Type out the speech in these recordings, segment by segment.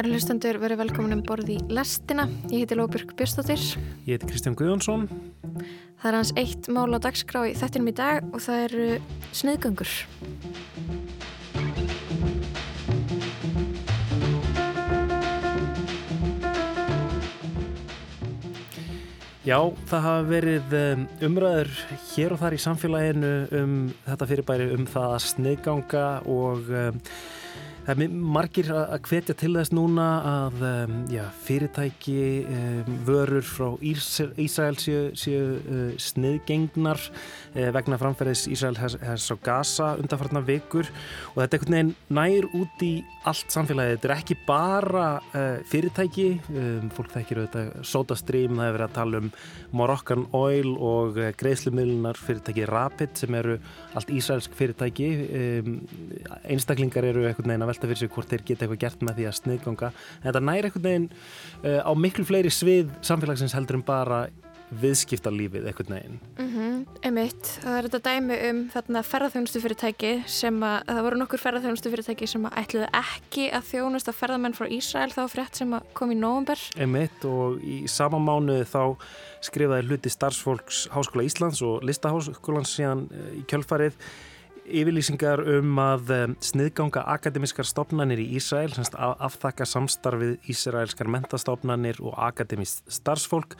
Kæra hlustendur, verið velkomin um borð í Lestina. Ég heiti Lóbjörg Björnstóttir. Ég heiti Kristján Guðjónsson. Það er hans eitt mál á dagskrá í þettinum í dag og það eru sniðgöngur. Já, það hafa verið um, umræður hér og þar í samfélaginu um þetta fyrirbæri um það að sniðganga og um, Það er margir að hvetja til þess núna að um, já, fyrirtæki, um, vörur frá Ísrael séu, séu uh, sniðgengnar vegna framferðis Ísrael hers á Gaza undanfarnar vikur og þetta er einhvern veginn nær út í allt samfélagið. Þetta er ekki bara uh, fyrirtæki, um, fólk þekkir auðvitað SodaStream, það hefur verið að tala um Moroccan Oil og uh, greiðslumiðlunar fyrirtæki Rapid sem eru allt ísraelsk fyrirtæki. Um, einstaklingar eru einhvern veginn að velta fyrir sig hvort þeir geta eitthvað gert með því að sniðganga en þetta næri einhvern veginn á miklu fleiri svið samfélagsins heldur en bara viðskiptarlífið einhvern veginn? Mm -hmm, Emitt, það er þetta dæmi um þarna ferðarþjónustu fyrirtæki sem að það voru nokkur ferðarþjónustu fyrirtæki sem að ætluðu ekki að þjónust að ferðarmenn frá Ísrael þá frétt sem að kom í november Emitt og í sama mánu þá skrifaði hluti starfsfólks Háskóla Íslands og Listaháskólans síðan uh, í kjölfarið yfirlýsingar um að sniðganga akademiskar stopnarnir í Ísrael, aftakka samstarfið Ísraelskar mentastofnarnir og akademist starfsfólk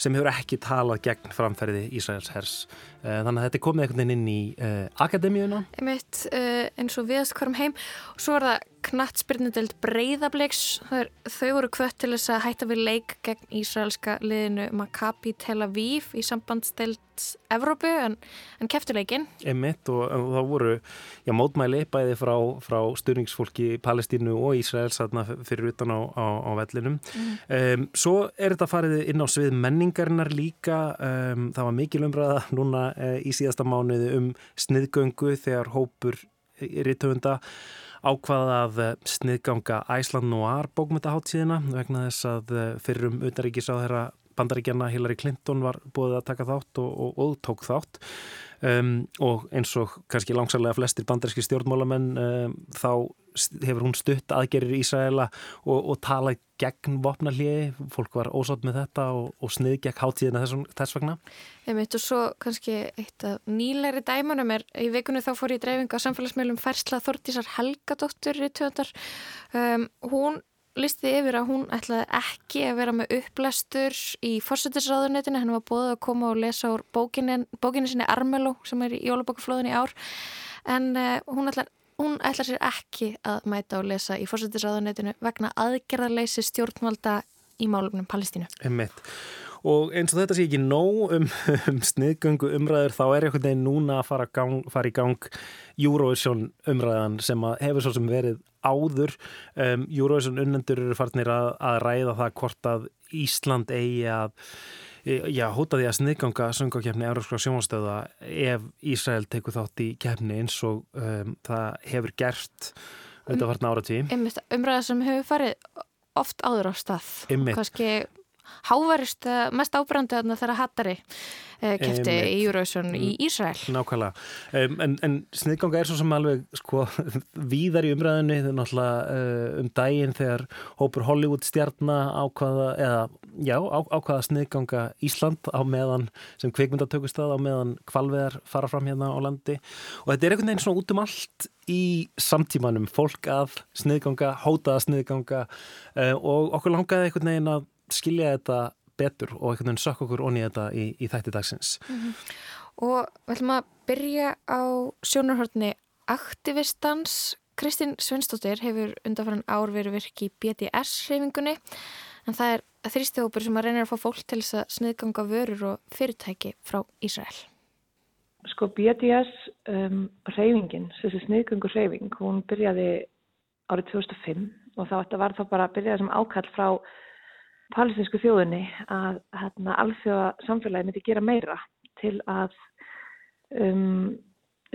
sem hefur ekki talað gegn framferði Ísraels hers. Eh, þannig að þetta er komið einhvern veginn inn í uh, akademíuna. Einmitt, uh, eins og viðast hverjum heim og svo er það knattspyrnudeld breyðabliks þau voru kvött til þess að hætta við leik gegn Ísraelska liðinu Maccabi Tel Aviv í sambandstelt Evrópu en, en keftuleikin Emitt og, það voru já, mótmæli bæði frá, frá styrningsfólki Palestínu og Ísraels fyrir utan á, á, á vellinum. Mm. um, svo er þetta farið inn á svið menningarinnar líka. Um, það var mikil umræða núna uh, í síðasta mánuði um sniðgöngu þegar hópur í rítöfunda ákvaða að eh, sniðganga Æsland Noir bókmyndaháttíðina vegna þess að eh, fyrrum utanríkisáðherra bandaríkjana Hillary Clinton var búið að taka þátt og, og, og tók þátt. Um, og eins og kannski langsarlega flestir bandaríski stjórnmálamenn um, þá hefur hún stutt aðgerir í Ísraela og, og talað gegn vopnarliði, fólk var ósátt með þetta og, og snið gegn hátíðina þessum, þess vegna. Ég meit og svo kannski eitt af nýleiri dæmunum er í vikunni þá fór ég dreifinga á samfélagsmeilum Fersla Þortísar Helgadóttur í töndar. Um, hún listi yfir að hún ætlaði ekki að vera með upplæstur í fórsættisráðunetinu, henni var bóðið að koma og lesa úr bókinin, bókinin sinni Armelo sem er í jólabókaflóðin í ár en uh, hún ætlaði Hún ætlar sér ekki að mæta og lesa í fórsættisraðunetinu vegna aðgerðarleysi stjórnvalda í málumnum Palestínu. Emmett. Og eins og þetta sé ekki nóg um, um sniðgöngu umræður þá er einhvern veginn núna að fara, gang, fara í gang Eurovision umræðan sem hefur svo sem verið áður. Um, Eurovision unnendur eru farnir að, að ræða það hvort að Ísland eigi að já, hóta því að sniðganga söngakefni Európska sjónastöða ef Ísrael tekur þátt í kefni eins og um, það hefur gert þetta varna áratí Umræða sem hefur farið oft áður á stað. Kannski hávarist mest ábrandi þegar Hattari eh, kæfti í Eurovision í mm. Ísrael. Nákvæmlega. En, en sniðganga er svo sem alveg sko víðar í umræðinni þegar náttúrulega uh, um daginn þegar hópur Hollywood stjarnar ákvaða eða já, á, ákvaða sniðganga Ísland á meðan sem kveikmyndatökust það á meðan kvalveðar fara fram hérna á landi og þetta er einhvern veginn svona út um allt í samtímanum fólk að sniðganga, hótaða sniðganga uh, og okkur langaði einhvern veginn að skilja þetta betur og einhvern veginn sökk okkur onni þetta í, í þætti dagsins. Mm -hmm. Og við ætlum að byrja á sjónarhörni aktivistans. Kristín Svensdóttir hefur undanfæran ár verið virki í BDS-hreyfingunni en það er þrýstihópur sem að reynir að fá fólk til þess að sniðganga vörur og fyrirtæki frá Ísrael. Sko BDS um, þessi sniðgöngu hreyfing, hún byrjaði árið 2005 og þá var það bara að byrja sem ákall frá palestinsku þjóðinni að hérna, alþjóða samfélagi myndi gera meira til að um,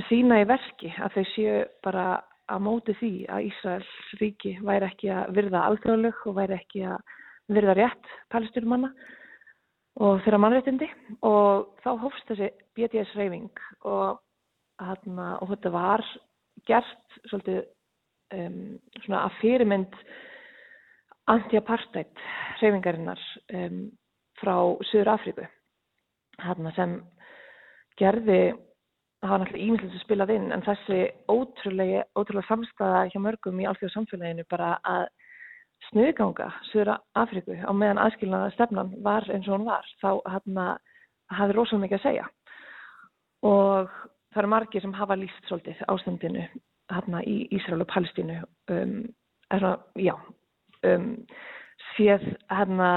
sína í verki að þau séu bara að móti því að Ísraels ríki væri ekki að virða alþjóðalög og væri ekki að virða rétt palestinmanna og þeirra mannréttindi. Og þá hófst þessi BDS reyfing og, hérna, og þetta var gert svolítið um, svona að fyrirmynd anti-apartheid hreyfingarinnar um, frá Suður Afríku hérna sem gerði það var náttúrulega ímyndilegt að spilað inn en þessi ótrúlega, ótrúlega samstæða hjá mörgum í alþjóða samfélaginu bara að snuðganga Suður Afríku á meðan aðskilnaða stefnan var eins og hún var þá hérna hafði rosalega mikið að segja. Og það eru margir sem hafa líst svolítið ástandinu hérna í Ísrael og Palestínu um, er svona, já um, séð hérna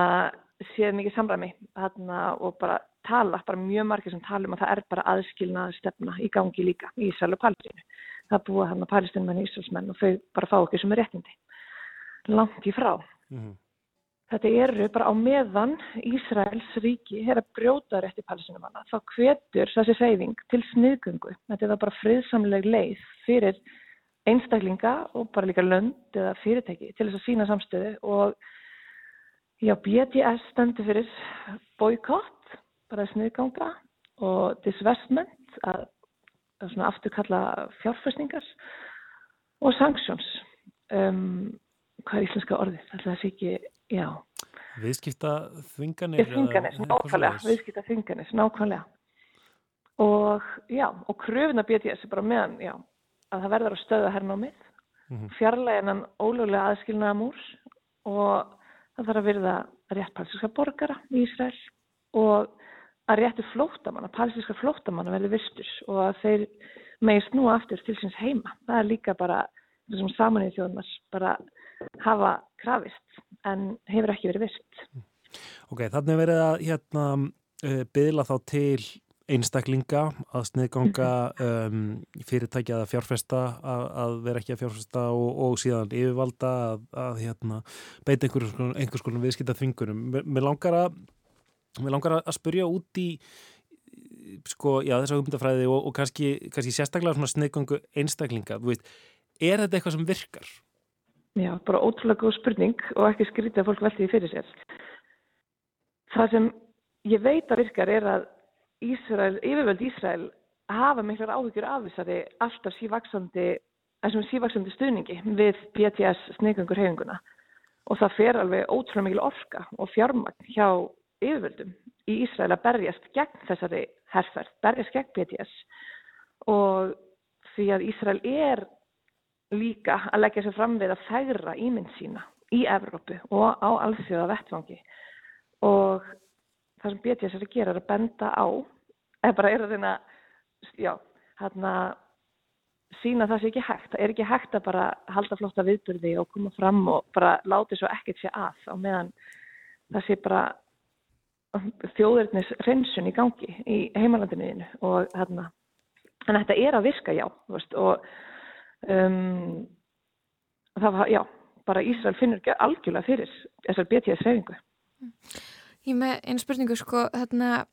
séð mikið samræmi hérna og bara tala, bara mjög margir sem tala um að það er bara aðskilnaða stefna í gangi líka í Ísrael og Palestínu það búa hérna palestinmenn og Ísraelsmenn og þau bara fá okkur sem er réttindi langt í frá. Mm -hmm. Þetta eru bara á meðan Ísraels ríki er að brjóta rétti palestinumanna. Þá hvetur þessi seyfing til sniðgöngu. Þetta er bara friðsamleg leið fyrir einstaklinga og bara líka lönd eða fyrirtæki til þess að sína samstöðu og já, BDS stendur fyrir boykott, bara sniðganga og disvestment að, að svona afturkalla fjárfæstingar og sanctions. Um, hvað er íslenska orðið? Það sé ekki, já. Viðskipta þvinganir? Þvinganir, nákvæmlega, viðskipta þvinganir, nákvæmlega. Og já, og kröfuna BTS er bara meðan, já, að það verður að stöða hernámið, mm -hmm. fjarlæginan ólögulega aðskilnaða múrs og það þarf að verða rétt palestíska borgara í Ísrael og að réttu flótamanna, palestíska flótamanna verður vistur og að þeir megist nú aftur til síns heima. Það er líka bara þessum samanið þjóðumars bara hafa krafist en hefur ekki verið vist. Ok, þannig verið að hérna, uh, byðla þá til einstaklinga að sniðganga um, fyrirtækja að fjárfesta að, að vera ekki að fjárfesta og, og síðan yfirvalda að, að hérna, beita einhvers, einhvers konar viðskipta þvingunum. Mér langar að mér langar að spurja út í sko, já, þessa hugmyndafræði og, og kannski, kannski sérstaklega svona sniðgangu einstaklinga, þú veist, er þetta eitthvað sem virkar? Já, bara ótrúlega góð spurning og ekki skrítið að fólk velti því fyrir sér. Það sem ég veit að virkar er að Ísrael, yfirvöld Ísrael hafa miklar áhyggjur af þessari alltaf sívaksandi, þessum sívaksandi stuðningi við PTS snegangur hefinguna og það fer alveg ótrúlega mikil orka og fjármagn hjá yfirvöldum í Ísrael að berjast gegn þessari herrferð, berjast gegn PTS og því að Ísrael er líka að leggja sér fram við að færa ímynd sína í Evrópu og á alþjóða vettfangi og það sem BTS er að gera er að benda á eða bara er að reyna já, hérna sína það sé ekki hægt, það er ekki hægt að bara halda flotta viðbyrði og koma fram og bara láti svo ekkert sé að á meðan það sé bara þjóðurnis reynsun í gangi í heimalandinu og hérna, en þetta er að virka já, veist, og um, það var, já, bara Ísrael finnur algjörlega fyrir þessar BTS reyfingu. Ég með einu spurningu, sko, þarna,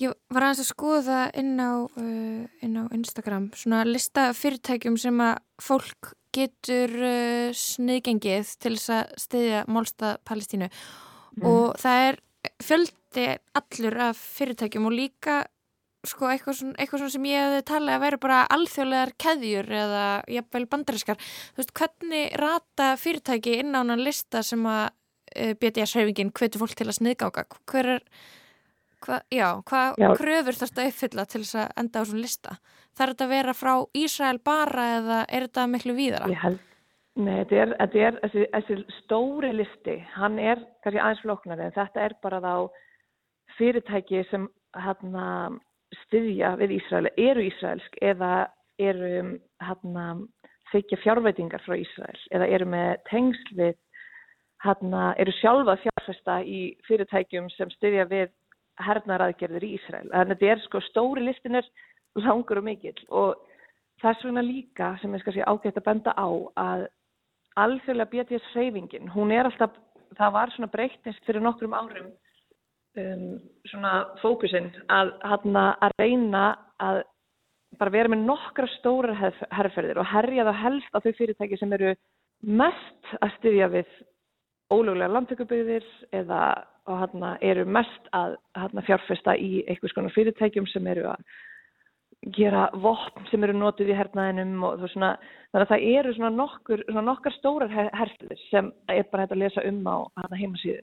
ég var aðeins að skoða inn á, uh, inn á Instagram, svona lista fyrirtækjum sem að fólk getur uh, sniðgengið til þess að stiðja málstað Palestínu mm. og það er fjöldi allur af fyrirtækjum og líka sko eitthvað svona, eitthvað svona sem ég hefði talið að vera bara alþjóðlegar keðjur eða jafnveil bandariskar þú veist, hvernig rata fyrirtæki inn á hann lista sem að eh, BDS-hreyfingin hvetur fólk til að sniðgáka. Hver er hva, já, hvað kröfur þarst að uppfylla til þess að enda á svona lista? Þarf þetta að vera frá Ísrael bara eða er þetta miklu víðara? Ég held Nei, þetta er, þetta er þessi, þessi stóri listi, hann er kannski aðeins floknari en þetta er bara þá fyrirtæki sem hérna styðja við Ísrael eru Ísraelsk eða eru hérna þykja fjárveitingar frá Ísrael eða eru með tengsl við hérna eru sjálfa fjárfesta í fyrirtækjum sem styðja við hernaðaraðgerðir í Ísrael. Þannig að þetta er sko stóri listinir langur og mikill og þess vegna líka sem ég skal sé ágætt að benda á að alþjóðlega BTS reyfingin, hún er alltaf, það var svona breytnist fyrir nokkrum árum um, svona fókusinn að, að reyna að bara vera með nokkra stóra herrferðir og herja það helst á þau fyrirtæki sem eru mest að styðja við ólögulega landtökubyggðir eða hana, eru mest að hana, fjárfesta í einhvers konar fyrirtækjum sem eru að gera vopn sem eru notið í hernaðinum og svona, þannig að það eru svona nokkur, svona nokkar stórar herfðir sem er bara hægt að lesa um á heimasíðu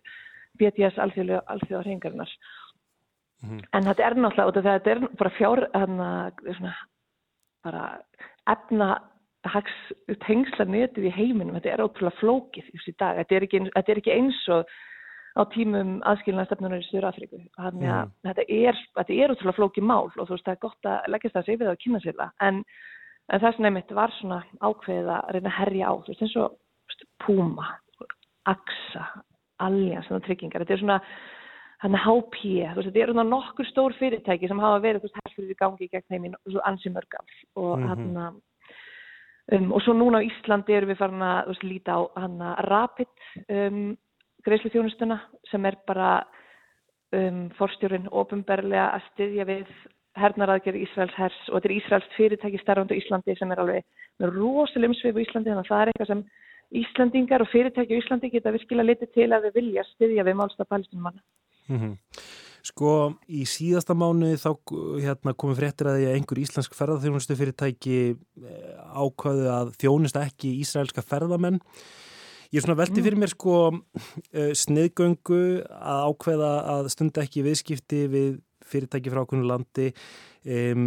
BTS alþjóða hringarinnar mm -hmm. en þetta er náttúrulega, þetta er bara fjár hana, svona, bara efna hags tengsla netið í heiminum, þetta er ótrúlega flókið í dag, þetta er ekki, þetta er ekki eins og á tímum aðskilnaðstefnunar í Sýrafriku. Þannig að mm. þetta er, þetta er útrúlega flóki mál og þú veist það er gott að leggja það sér við að kynna sér það. En, en þess nefnitt var svona ákveðið að reyna að herja á, þú veist eins og veist, Puma, AXA, Allianz, svona tryggingar. Þetta er svona hann er HP, þú veist þetta er svona nokkur stór fyrirtæki sem hafa verið, þú veist, herfður í gangi gegn þeim í ansi mörgaf og mm -hmm. Um, og svo núna á Íslandi erum við farin að veist, líta á hann að Rapid um, greiðslu þjónustuna sem er bara um, forstjórin ofinberlega að styðja við hernaraðgerð Ísraels hers og þetta er Ísraels fyrirtæki starfandu Íslandi sem er alveg með rosalegum svið á Íslandi þannig að það er eitthvað sem Íslandingar og fyrirtæki á Íslandi geta virkilega litið til að við vilja styðja við málstað palestinmanna. Mm -hmm. Sko í síðasta mánu þá hérna, komum fréttir að því að einhver íslensk ferðarþjónustu fyrirtæki eh, ákvaðu að þjónusta ekki ísraelska ferðamenn Ég er svona veldi fyrir mér sko uh, sniðgöngu að ákveða að stunda ekki viðskipti við fyrirtæki frá okkur landi um,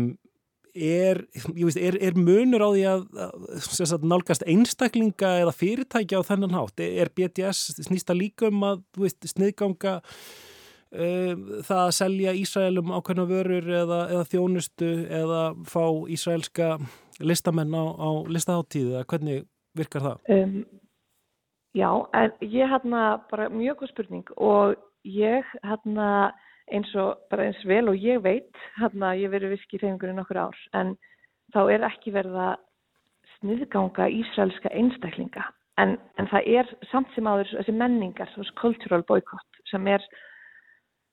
er, veist, er, er munur á því að, að, nálgast einstaklinga eða fyrirtæki á þennan hátt? Er BTS snýsta líka um að veist, sniðganga það að selja Ísraelum ákveðna vörur eða, eða þjónustu eða fá ísraelska listamenn á, á listaháttíðu? Hvernig virkar það? Um, Já, en ég hérna bara mjög góð spurning og ég hérna eins og bara eins vel og ég veit hérna ég verið viski í þeimgurinn okkur ár en þá er ekki verið að sniðganga ísraelska einstaklinga en, en það er samt sem áður þessi menningar, þessi cultural boycott sem er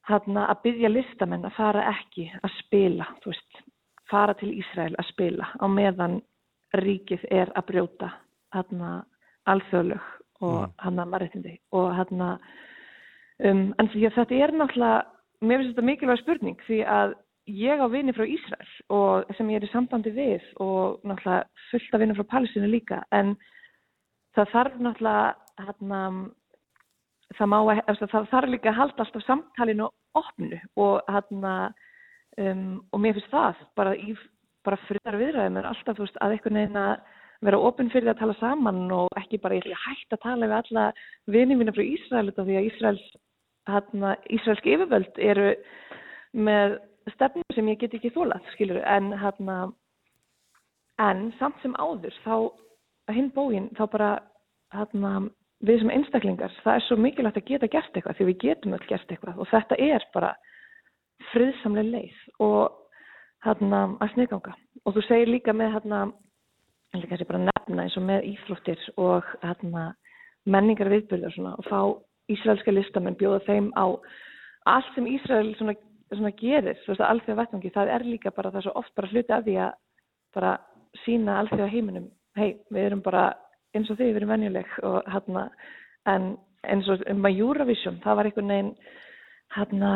hérna að byggja listamenn að fara ekki að spila, þú veist, fara til Ísrael að spila á meðan ríkið er að brjóta hérna alþjóðlög og mm. hann að maðurreitindi og hann að um, en því að þetta er náttúrulega mér finnst þetta mikilvæg spurning því að ég á vini frá Ísrael og sem ég er í sambandi við og náttúrulega fullt af vini frá Palestínu líka en það þarf náttúrulega hann að það, má, það þarf líka að halda alltaf samtalinu opnu og hann að um, og mér finnst það bara bara friðar viðræðum er alltaf veist, að einhvern veginn að vera ofinn fyrir að tala saman og ekki bara hægt að tala við alla vinið mína frá Ísrael því að Ísraels, hérna, Ísraelsk yfirvöld eru með stefnum sem ég get ekki þólað, en hérna, en samt sem áður, þá hinn bógin, þá bara, hérna, við sem einstaklingar, það er svo mikilvægt að geta gert eitthvað, því við getum öll gert eitthvað og þetta er bara friðsamlega leið og hérna að sniðganga. Og þú segir líka með hérna en líka þessi bara nefna eins og með íþróttir og hérna, menningar viðbyrður og fá ísraelska listamenn bjóða þeim á allt sem Ísrael svona, svona gerir, þú veist að alþjóða vettvangi, það er líka bara það er svo oft bara hluti af því að bara sína alþjóða heiminum, hei, við erum bara eins og við erum venjuleg og hérna, en eins og um að Eurovision, það var einhvern veginn hérna,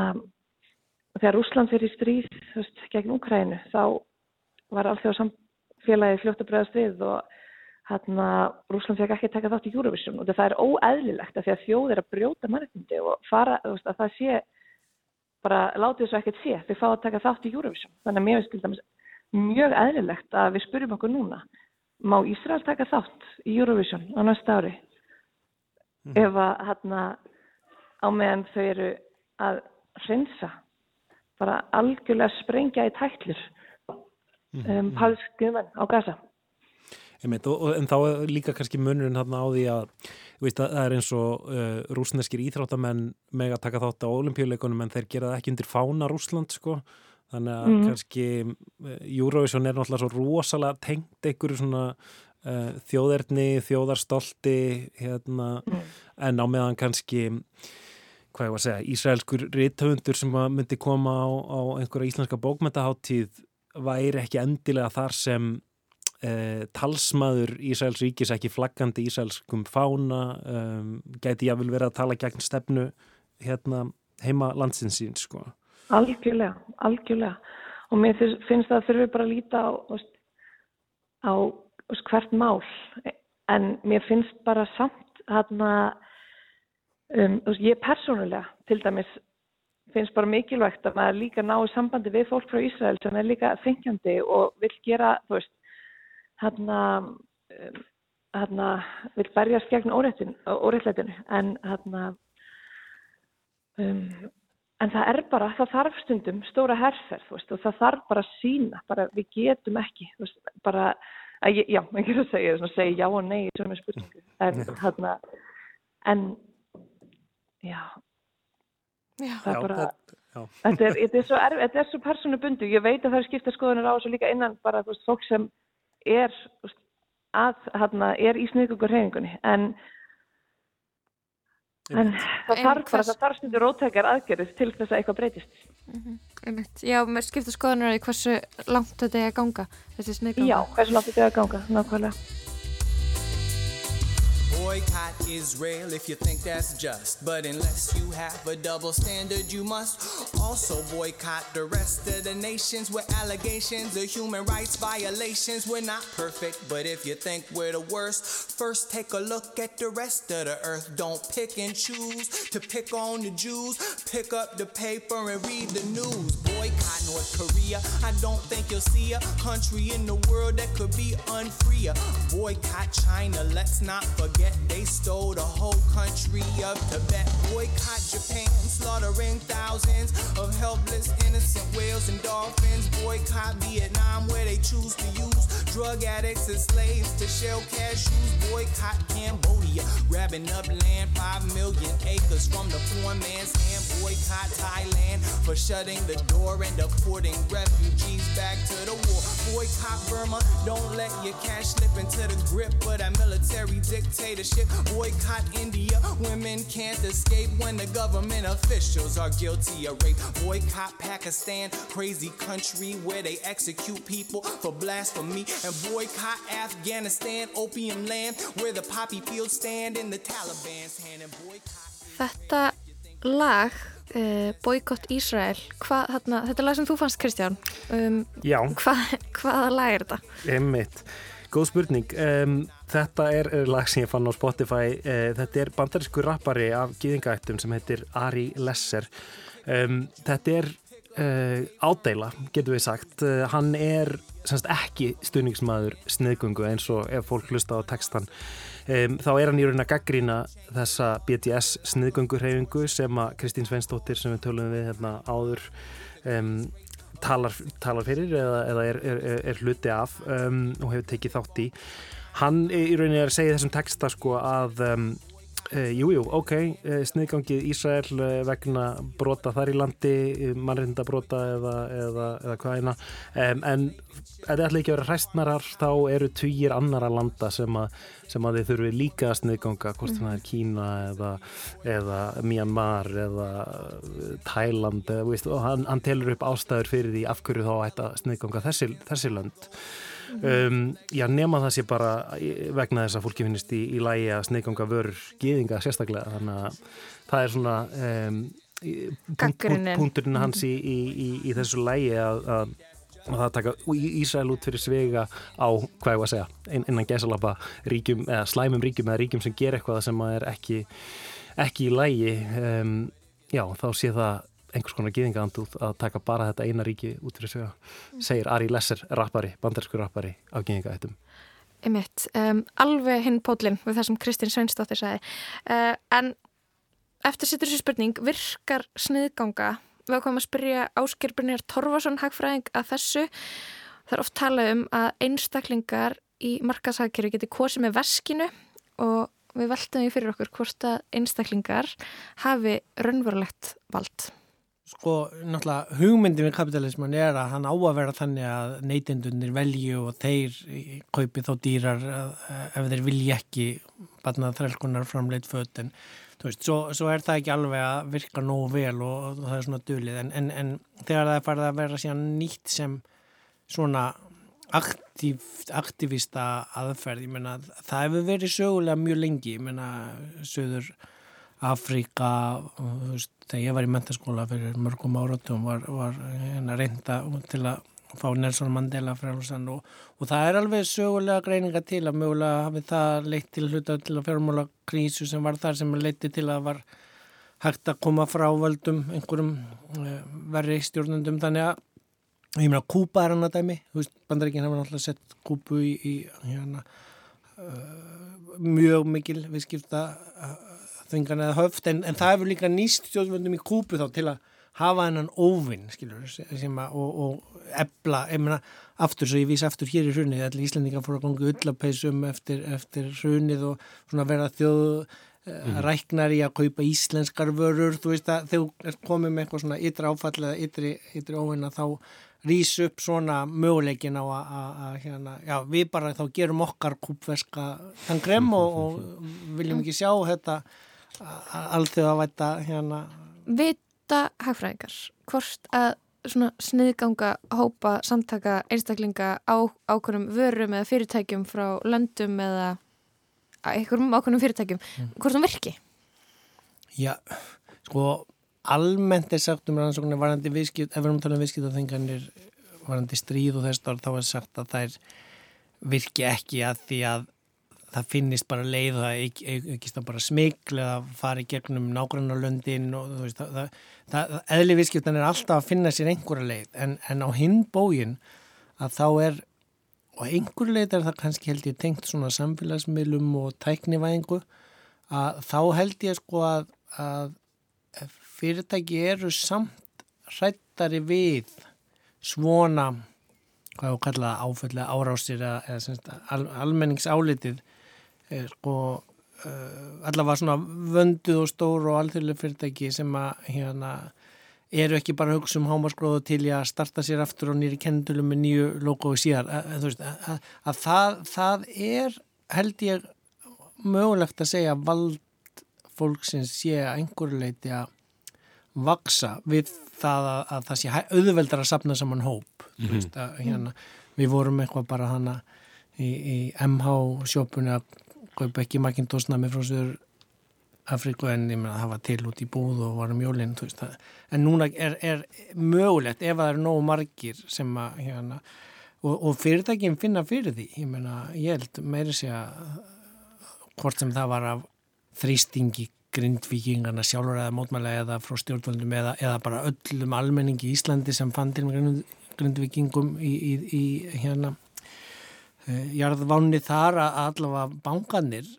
þegar Úsland fyrir stríð, þú veist, gegn Úkrænu, þá var alþjóða samt félagi fljótt að bregðast við og hérna Rúsland fekk ekki taka þátt í Eurovision. Og það er óæðlilegt að því að þjóð er að brjóta mannreitindi og fara, þú veist, að það sé bara látið þessu ekkert sé. Þau fá að taka þátt í Eurovision. Þannig að mér finnst mjög æðlilegt að við spurjum okkur núna má Ísrael taka þátt í Eurovision á næsta ári mm. ef að hérna á meðan þau eru að hreinsa bara algjörlega sprengja í tæklir um, mhm. palskiðmenn á gasa. Einmitt, og, en þá er líka kannski munurinn hérna á því að, veist, að það er eins og uh, rúsneskir íþráttamenn með að taka þátt á olimpíuleikunum en þeir gera það ekki undir fána Rúsland sko þannig að mm. kannski uh, Eurovision er náttúrulega svo rosalega tengt einhverju svona uh, þjóðerni, þjóðarstolti hérna, mm. en á meðan kannski hvað ég var að segja, Ísraelskur rithöfundur sem myndi koma á, á einhverja íslenska bókmyndaháttíð væri ekki endilega þar sem eh, talsmaður Ísæls ríkis ekki flaggandi Ísælskum fána um, gæti ég að vil vera að tala gegn stefnu hérna, heima landsinsín sko. Algjörlega, algjörlega. Og mér finnst það að þurfi bara að líta á, á hvert mál. En mér finnst bara samt hérna um, ég persónulega til dæmis finnst bara mikilvægt að maður líka ná í sambandi við fólk frá Ísrael sem er líka þengjandi og vil gera þú veist hérna um, hérna vil berjast gegn óréttleitinu en hérna um, En það er bara, það þarf stundum stóra herrferð veist, og það þarf bara sína, bara við getum ekki, veist, bara, að, já, maður ekki að segja, svona, segja já og nei í svona spurningu, en þarna, en, já, já. það er bara, já. þetta er, þetta er svo, þetta er svo persónu bundu, ég veit að það er skipta skoðunar á þessu líka innan bara, þú veist, fólk sem er, að, hérna, er í sniðgöngur hefingunni, en, En það þarf bara, það þarf stundur rótækjar aðgerðis til þess að eitthvað breytist. Mm -hmm. Já, mér skipta skoðanar í hversu langt þetta er að ganga, þessi sniðganga. Já, hversu langt þetta er að ganga, nákvæmlega. Boycott Israel if you think that's just. But unless you have a double standard, you must also boycott the rest of the nations with allegations of human rights violations. We're not perfect, but if you think we're the worst, first take a look at the rest of the earth. Don't pick and choose to pick on the Jews. Pick up the paper and read the news. Boycott North Korea. I don't think you'll see a country in the world that could be unfreer. Boycott China. Let's not forget they stole the whole country of Tibet. Boycott Japan, slaughtering thousands of helpless, innocent whales and dolphins. Boycott Vietnam, where they choose to use drug addicts as slaves to shell cashews. Boycott Cambodia, grabbing up land, five million acres from the poor man's hand. Boycott Thailand for shutting the door and deporting refugees back to the war. Boycott Burma, don't let your cash slip into the grip of that military dictatorship. Boycott India. Women can't escape when the government officials are guilty of rape. Boycott Pakistan, crazy country where they execute people for blasphemy. And boycott Afghanistan, opium land where the poppy fields stand in Þetta lag Uh, Boykott Ísrael hva, þarna, þetta er lag sem þú fannst Kristján um, hva, hvaða lag er þetta? Emmitt, góð spurning um, Þetta er lag sem ég fann á Spotify. Eh, þetta er bandarísku rappari af gýðingaættum sem heitir Ari Lesser. Um, þetta er uh, ádeila, getur við sagt. Uh, hann er semst, ekki stuðningsmaður sniðgungu eins og ef fólk hlusta á textan. Um, þá er hann í raun að gaggrína þessa BTS sniðgungurhefingu sem að Kristín Sveinstóttir sem við tölum við hérna áður um, talar, talar fyrir eða, eða er, er, er hluti af og hefur tekið þátt í. Hann í rauninni er að segja þessum texta sko að Jújú, jú, ok, sniðgangið Ísrael vegna brota þar í landi, mannrinda brota eða, eða, eða hvaðina, um, en það ætla ekki að vera hræstnarar þá eru týjir annara landa sem að, sem að þið þurfi líka að sniðganga, hvort það er Kína eða, eða Myanmar eða Thailand, eða, veist, og hann, hann telur upp ástæður fyrir því af hverju þá ætta sniðganga þessi, þessi land. Um, já, nema það sé bara vegna þess að fólki finnist í, í lægi að sneikanga vörur geðinga sérstaklega þannig að það er svona um, punkt, punkturinn hans í, í, í þessu lægi að, að, að það taka Ísrael út fyrir svega á, hvað ég var að segja, innan gæsalapa ríkjum, eða slæmum ríkjum eða ríkjum sem ger eitthvað sem er ekki ekki í lægi um, já, þá sé það einhvers konar gýðingaandúð að taka bara þetta eina ríki út fyrir sig að segir Ari Lesser, rappari, bandarsku rappari af gýðingaættum. Emitt, um, alveg hinn pólinn við það sem Kristinn Sveinsdóttir sagði. Uh, en eftir sittur þessu spurning virkar sniðganga? Við ákvæmum að spyrja Áskjörbrunir Torfarsson hagfræðing að þessu. Það er oft talað um að einstaklingar í markashagkerfi geti kosið með veskinu og við veltum í fyrir okkur hvort að einstaklingar hafi raunverulegt vald Sko, náttúrulega, hugmyndin við kapitalisman er að hann á að vera þannig að neytendunir velju og þeir kaupi þá dýrar ef þeir vilja ekki batnað þrælkunar framleitt fötin. Þú veist, svo, svo er það ekki alveg að virka nógu vel og, og það er svona dölið. En, en, en þegar það er farið að vera síðan nýtt sem svona aktiv, aktivista aðferð, ég menna, það hefur verið sögulega mjög lengi, ég menna, söður Afríka veist, þegar ég var í mentaskóla fyrir mörgum áratum var, var hérna reynda til að fá Nelson Mandela frálsann og, og það er alveg sögulega greininga til að mögulega hafi það leitt til hluta til að fjármála krísu sem var þar sem leitti til að var hægt að koma frá völdum einhverjum uh, verri stjórnundum þannig að ég meina Kúpa er hann að dæmi bandaríkinn hafa náttúrulega sett Kúpu í, í hérna, uh, mjög mikil viðskipta þvingan eða höft en, en það hefur líka nýst stjórnvöldum í Kúpu þá til að hafa hennan óvinn og, og ebla, ég meina aftur svo ég vísi aftur hér í hrunið allir Íslandingar fór að ganga ullapeisum eftir, eftir hrunið og vera þjóð mm. ræknar í að kaupa íslenskar vörur þú veist að þegar með eitthvað svona ytri áfall eða ytri, ytri óvinna þá rýs upp svona möguleikin á að hérna, já við bara þá gerum okkar kúpverska tangrem og, og viljum ekki sjá þetta allþjóð að væta hérna Vita hagfræðingar hvort að svona sniðganga hópa samtaka einstaklinga á ákveðnum vörum eða fyrirtækjum frá löndum eða einhverjum ákveðnum fyrirtækjum mm. hvort það virki? Já, sko almennt er sagt um rannsóknir varandi viðskipt, ef við erum að tala um viðskiptaþenganir varandi stríð og þess þá er sagt að þær virki ekki að því að það finnist bara leið það ekki stað bara smikl eða fari gegnum nágrannarlöndin og þú veist það, það, það eðli viðskiptan er alltaf að finna sér einhverja leið. En, en á hinn bógin að þá er og einhver leið er það kannski held ég tengt svona samfélagsmiðlum og tæknivæðingu að þá held ég sko að, að fyrirtæki eru samt hrættari við svona hvað þú kallaða áföllega árásir eða al, almenningsálitið sko uh, allavega svona vönduð og stóru og alþjóðlega fyrirtæki sem að hérna eru ekki bara hugsa um hámaskróðu til að starta sér aftur og nýri kendulum með nýju logoðu síðar að, að, að, að það, það er held ég mögulegt að segja vald fólksins sé að einhverju leiti að vaksa við það að það sé auðveldar að sapna saman hóp mm -hmm. veist, hérna, við vorum eitthvað bara hana í, í MH sjópunni að kaupa ekki Macintosh-nami frá Söður Afríku en ég meina það var til út í búð og var um jólinn en núna er, er mögulegt ef það eru nógu margir sem að hérna, og, og fyrirtækinn finna fyrir því. Ég meina ég held meiri sé að hvort sem það var af þrýstingi grindvikingarna sjálfur eða mótmælega eða frá stjórnvöldum eða, eða bara öllum almenningi í Íslandi sem fann til grindvikingum í, í, í hérna jarðvánni þar að allavega bankanir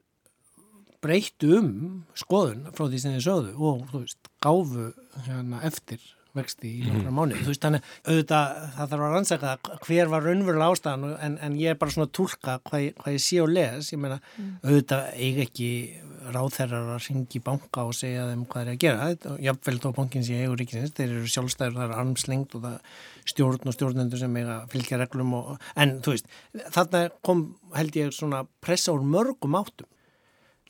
breyttu um skoðun frá því sem þið sögðu og þú veist, gáfu hérna, eftir vexti í nokkra mm. mánu þú veist, þannig auðvitað það þarf að rannsaka hver var raunverulega ástæðan en, en ég er bara svona að tólka hvað, hvað ég sé og les, ég meina mm. auðvitað eiga ekki ráðherrar að ringi banka og segja þeim hvað er að gera. Jáfnvel þó bankin sé eigur ríkisins þeir eru sjálfstæður, það er armslengt og það stjórn og stjórnendur sem eiga fylgja reglum og, en þú veist þarna kom held ég svona pressa úr mörgum áttum.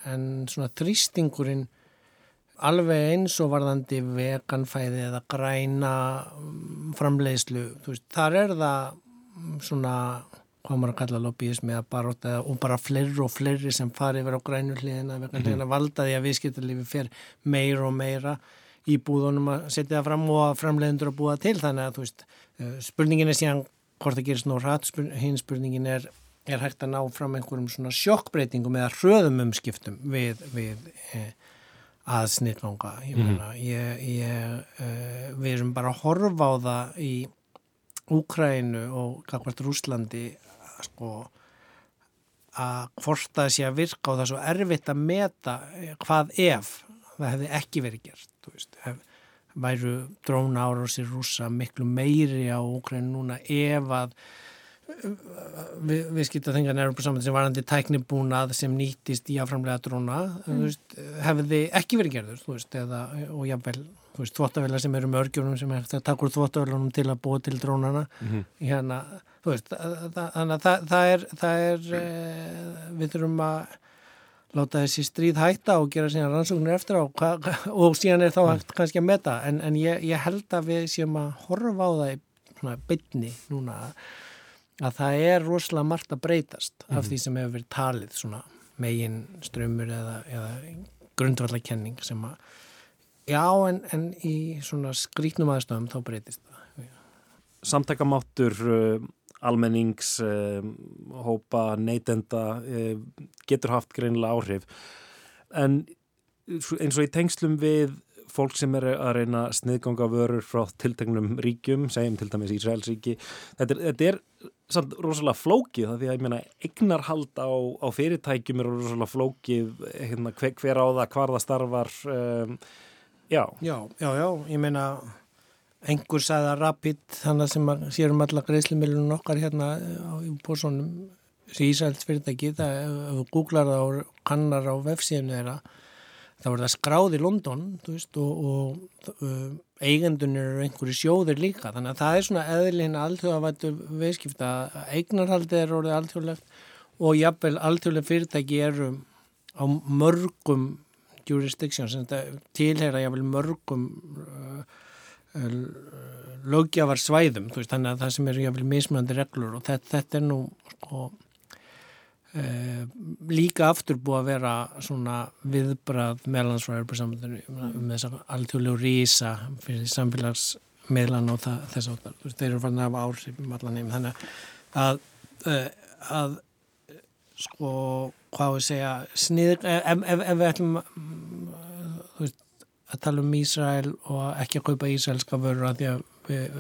En svona þrýstingurinn alveg eins og varðandi veganfæði eða græna framleiðslu, þú veist, þar er það svona hvað maður að kalla lobbyismi og bara fleiri og fleiri sem fari verið á grænu hliðina vegna mm -hmm. valdaði að viðskiptarlifi fer meira og meira í búðunum að setja það fram og að framleiðundur að búa til þannig að þú veist eh, spurningin er síðan hvort það gerist nú rætt hinn spurningin er, er hægt að ná fram einhverjum svona sjokkbreytingum eða hröðum umskiptum við, við eh, að snillvanga mm -hmm. uh, við erum bara að horfa á það í Úkrænu og Rúslandi sko að hvort það sé að virka og það er svo erfitt að meta hvað ef það hefði ekki verið gert veist, væru dróna ára á sér rúsa miklu meiri á Ukraínu núna ef að við, við skilta þengan erum på saman sem varandi tæknibúnað sem nýttist í aðframlega dróna mm. veist, hefði ekki verið gerður veist, eða, og jáfnvel þvóttavela sem eru mörgjum sem er það takur þvóttavelunum til að búa til drónana mm -hmm. hérna Veist, þannig að það, það er, það er eh, við þurfum að láta þessi stríð hætta og gera síðan rannsóknir eftir á. Og síðan er þá hægt kannski að meta. En, en ég, ég held að við séum að horfa á það í bytni núna að það er rosalega margt að breytast mm af mhm. því sem hefur verið talið svona megin strömmur eða, eða grundvallakenning sem að já en, en í svona skrítnum aðstöðum þá breytist það. Samtakamáttur uh, almennings uh, hópa neytenda uh, getur haft greinilega áhrif en eins og í tengslum við fólk sem er að reyna sniðganga vörur frá tiltegnum ríkjum, segjum til dæmis Ísraelsríki, þetta er, þetta er samt rosalega flókið það því að ég meina eignarhald á, á fyrirtækjum er rosalega flókið hérna, hver, hver á það, hvar það starfar um, já. Já, já, já, ég meina einhver sagða Rapid, þannig sem sérum alla greiðslumilunum okkar hérna í bórsónum Ísraels fyrirtæki, það, ef þú googlar það og kannar á vefsíðinu þeirra þá er það skráð í London veist, og, og uh, eigendunir eru einhverju sjóðir líka. Þannig að það er svona eðlinn alltjóðavættu veiskipta eignarhaldið er orðið alltjóðlegt og jafnvel alltjóðlega fyrirtæki eru á mörgum jurisdictions tilheyra jafnvel mörgum uh, lögjafar svæðum veist, þannig að það sem eru jafnvel mismöndi reglur og þetta, þetta er nú sko Uh, líka aftur búið að vera svona viðbrað meðlandsfræður um þess að alltjóðlegu rísa fyrir samfélagsmiðlan og það, þess að þeir eru farin að hafa áhrif um allan heim. Þannig að, uh, að sko hvað við segja snið, ef, ef, ef við ætlum veist, að tala um Ísrael og ekki að kaupa ísraelska vörur að því að við,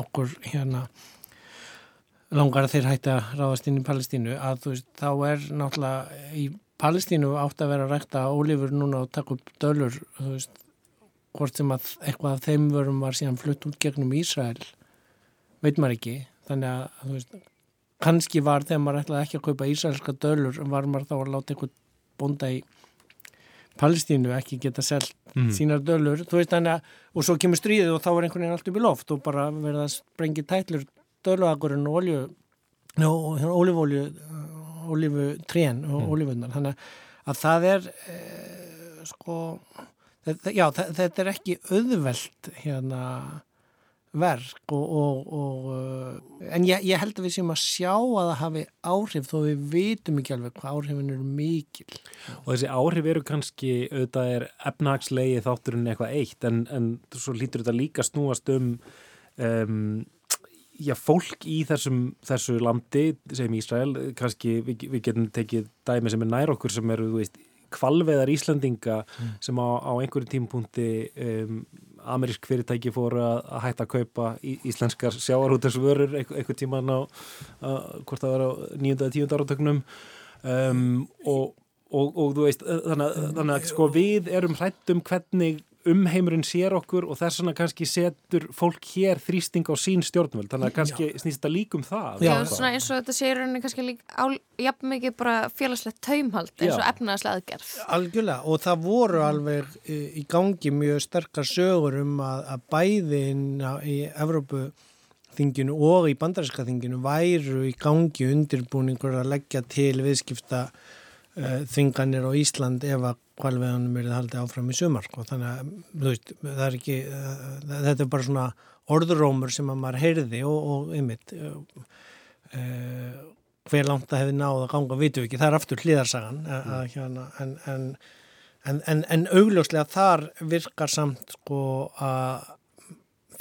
okkur hérna langar að þeir hætti að ráðast inn í Palestínu. Að þú veist, þá er náttúrulega í Palestínu átt að vera að rækta ólífur núna og taka upp dölur þú veist, hvort sem að eitthvað af þeim vörum var síðan flutt út gegnum Ísrael veit maður ekki. Þannig að, þú veist, kannski var þegar maður ætlaði ekki að kaupa ísraelska dölur var maður þá að láta eitthvað bonda í Palestínu ekki geta selgt mm. sínar dölur, veist, að og svo kemur stríðið og þá er einhvern veginn allt upp í loft og bara verða að sprengja tætlur döluagurinn og olju og ólífólju ólífu trén og mm. ólífunar þannig að það er e, sko þetta, já, þetta er ekki auðvelt hérna verk og, og, og en ég, ég held að við séum að sjá að það hafi áhrif þó við vitum ekki alveg hvað áhrifin eru mikil og þessi áhrif eru kannski auðvitað er efnagslegi þátturinn eitthvað eitt en, en svo lítur þetta líka snúast um um já, fólk í þessum, þessu landi sem Ísrael, kannski við, við getum tekið dæmi sem er nær okkur sem eru, þú veist, kvalveðar Íslandinga mm. sem á, á einhverju tímpunkti um, amerísk fyrirtæki fóru að, hætta að kaupa íslenskar sjáarhútarsvörur einhver, tíman á, að, hvort það var á nýjunda eða tíunda áratögnum um, og, og, og þú veist, þannig, þannig að sko við erum hrætt um hvernig umheimurinn sér okkur og þess vegna kannski setur fólk hér þrýsting á sín stjórnvöld, þannig að kannski Já. snýst þetta líkum það. Já, svona eins og þetta séur henni kannski líka jafn mikið bara félagslegt taumhald eins og efnaðslega aðgerð. Algjörlega og það voru alveg í gangi mjög sterkar sögur um að, að bæðin í Evrópu þinginu og í bandarinska þinginu væru í gangi undirbúningur að leggja til viðskipta uh, þinganir á Ísland ef að kvalveðanum er það haldið áfram í sumar sko. þannig að veist, er ekki þetta er bara svona orðurómur sem að maður heyrði og, og einmitt uh, hver langt það hefði náð að ganga vitum við ekki, það er aftur hlýðarsagan mm. hérna, en, en, en, en augljóslega þar virkar samt sko að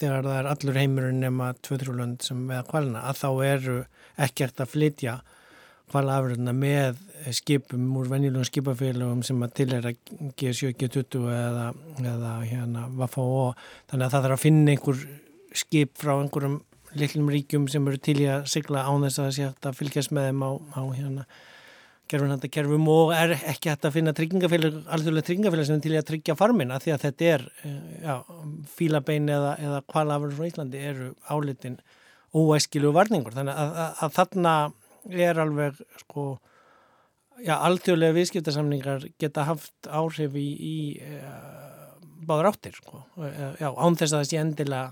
þegar það er allur heimurinn nema 2-3 lönd sem veða kvalna að þá eru ekkert að flytja kvalafröðuna með skipum úr venjulegum skipafélagum sem að til er að G7, G20 eða, eða hérna Vafá þannig að það þarf að finna einhver skip frá einhverjum litlum ríkjum sem eru til í að sigla án þess að það sé að fylgjast með þeim á, á hérna gerfinhandakerfum og er ekki hægt að finna tryggingafélag, alþjóðlega tryggingafélag sem er til í að tryggja farmina því að þetta er eh, já, fílabein eða, eða kvalafur frá Íslandi eru álitin óæskilu varningur. Þannig að, að, að þarna er alveg sko já, alþjóðlega viðskiptarsamningar geta haft áhrif í, í uh, báður áttir sko. uh, já, án þess að það sé endilega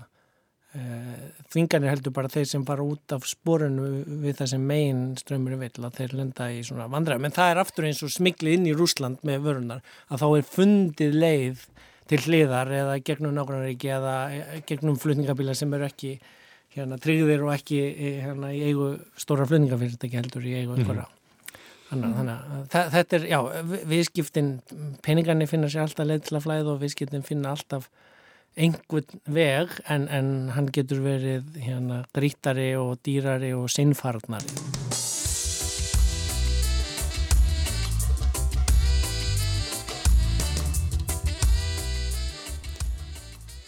uh, þvinganir heldur bara þeir sem fara út af sporinu við það sem megin strömmur er vill að þeir lenda í svona vandræð, menn það er aftur eins og smiklið inn í Rúsland með vörunar að þá er fundið leið til hliðar eða gegnum nákvæmlega eða gegnum flutningabíla sem eru ekki hérna tryggðir og ekki hérna, í eigu stóra flutningafyrirtæki heldur í eigu einhverja. Mm -hmm. Annar, þannig að þa- þetta er, já, vi- viðskiptin, peningarnir finna sér alltaf leið til að flæða og viðskiptin finna alltaf einhvern veg en, en hann getur verið hérna grítari og dýrari og sinnfarnari.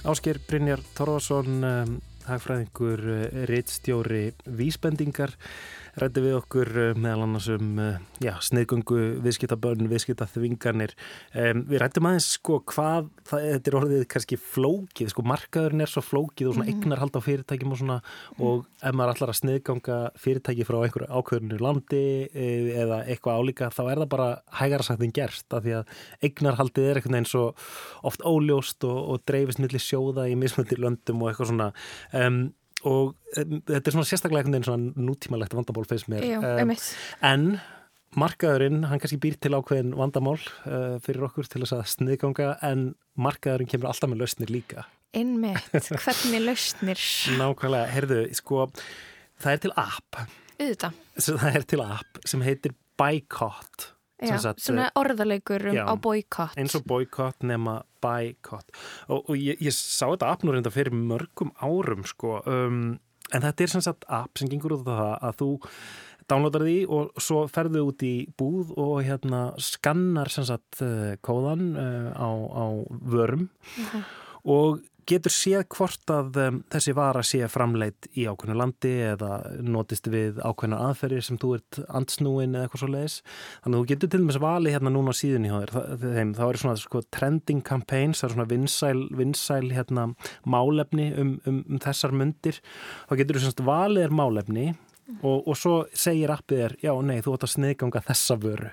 Ásker Brynjar Torfarsson, um, hagfræðingur, uh, rittstjóri vísbendingar, rætti við okkur uh, meðal annars um uh, já, sniðgöngu, viðskiptabönn, viðskiptaþvinganir. Um, við rættum aðeins sko hvað, það, þetta er orðið kannski flókið, sko markaðurinn er svo flókið og svona Mhm. eignarhald á fyrirtækjum og svona og ef maður allar að sniðganga fyrirtæki frá einhverju ákveðinu landi eh, eða eitthvað álíka þá er það bara en gerst af því að eignarhaldið er einhvern veginn svo oft óljóst og, og dreifist millir sjóða í mismöndi löndum og eitthvað svona um, og um, þetta er svona sérstaklega einhvern veginn svona nútímalegt vandaból feist mér. Já, um, einmitt. en markaðurinn, hann kannski býr til ákveðin vandamál uh, fyrir okkur til þess að sniðganga en markaðurinn kemur alltaf með lausnir líka. Einmitt, hvernig lausnir? Nákvæmlega, heyrðu, sko það er til app. Sem- það er til app sem heitir Boycott Já, sagt, eh, svona orðalegur um já. á boykott. eins og boycott nema boycott og, og ég, ég sá þetta app nú reynda fyrir mörgum árum sko um, en þetta er sem sagt app sem gengur út á það að þú downloadar því og svo ferðu út í búð og hérna skannar sem sagt uh, kóðan uh, á, á vörum og getur séð hvort að um, þessi vara sé framleitt í ákveðnu landi eða notist við ákveðna aðferðir sem þú ert andsnúin eða eitthvað svo leiðis. Þannig að þú getur til dæmis valið hérna núna á hjá þér. Það, þeim, þá eru svona sko, trending campaigns, það eru svona vinsæl, vinsæl hérna, málefni um, um, um þessar myndir. Þá getur þú semst valið er málefni og, og svo segir appið þér, já nei, þú átt að sniðganga þessa vöru.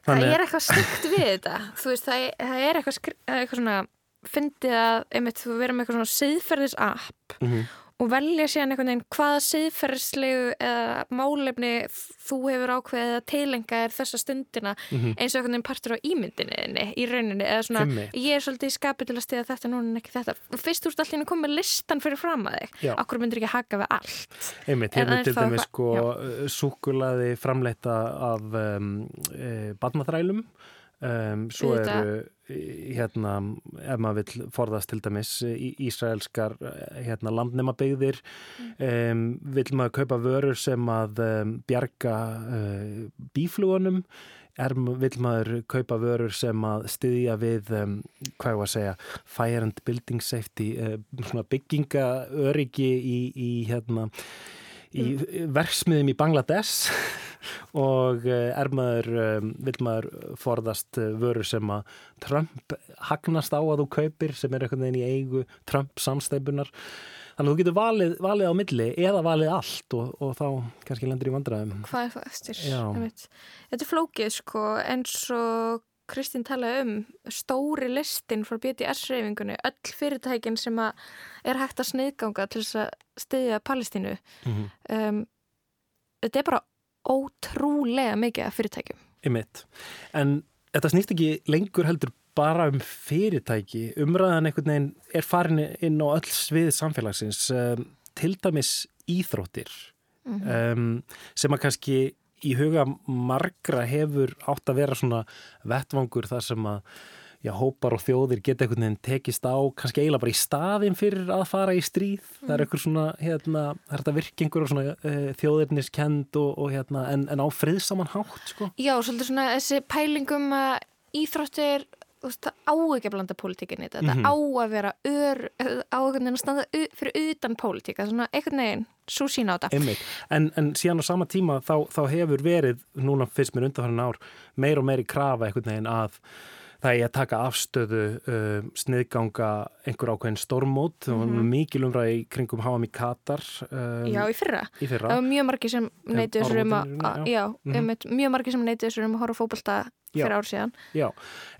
Það er eitthvað stygt við þetta. Þú veist, það er, það er eitthvað, er eitthvað svona, fyndið að, einmitt, þú verður með eitthvað svona siðferðis app Mhm. og velja síðan einhvern veginn hvaða siðferðislegu eða málefni þú hefur ákveðið að tilenga er þessa stundina Mhm. eins og einhvern veginn partur á ímyndinni í rauninni eða svona, Einmitt. ég er svolítið í skapi til að stiða þetta núna en ekki þetta. Fyrst úr allir komið með listan fyrir fram að þig. Já. Akkur myndir ekki haka við allt. Einmitt, til þá dæmis eitthvað- sko súkulaði framleita af um, e, badnaþrælum um, svo eru hérna, ef maður vill forðast til dæmis Ísraelskar hérna, landnemabyggðir. Um, vill maður kaupa vörur sem að um, bjarga uh, bíflugunum er, vill maður kaupa vörur sem að styðja við, hvað ég var að segja, fire and building safety, uh, svona byggingaöryggi í, í hérna, í verksmiðum í Bangladesh og eh, er maður, um, vill maður forðast eh, vörur sem að Trump hagnast á að þú kaupir sem er einhvern veginn í eigu Trump samsteipunar. Þannig að þú getur valið, valið á milli eða valið allt og, og þá kannski lendur í vandræðum. Hvað er það eftir? Þetta er flókið sko eins og Kristín talaði um stóri listin frá BDS-reyfingunni, öll fyrirtækin sem er hægt að sniðganga til þess að styðja Palestínu. Mhm. Um, þetta er bara ótrúlega mikið af fyrirtækjum. Einmitt. En þetta snýst ekki lengur heldur bara um fyrirtæki. Umræðan einhvern veginn er farin inn á öll svið samfélagsins. Um, til dæmis íþróttir um, sem að kannski í huga margra hefur átt að vera svona vettvangur þar sem að já, hópar og þjóðir geta einhvern veginn tekist á kannski eiginlega bara í staðin fyrir að fara í stríð. Það er einhver svona, hérna, það er þetta virkingur og svona uh, þjóðirniskend og, og hérna, en, en á friðsaman hátt, sko. Já, svolítið svona þessi pælingum að íþróttir, veist, það á ekki að blanda pólitíkinni þetta, Mhm. þetta á að vera ör, á að standa fyrir utan pólitíka, svona einhvern veginn, svo sína á þetta. En, en síðan á sama tíma þá, þá hefur verið, núna fyrst mér undanfærin ár, meir og meiri krafa einhvern veginn að það er að taka afstöðu uh, sniðganga einhver ákveðin stormót mm -hmm. mikil umræði í kringum HM í Katar um, Já, í fyrra. í fyrra. Það var mjög margir sem neyti þessur um að, Mhm. mjög margir sem neyti þessur um að horfa Já. Fyrir ár síðan. Já,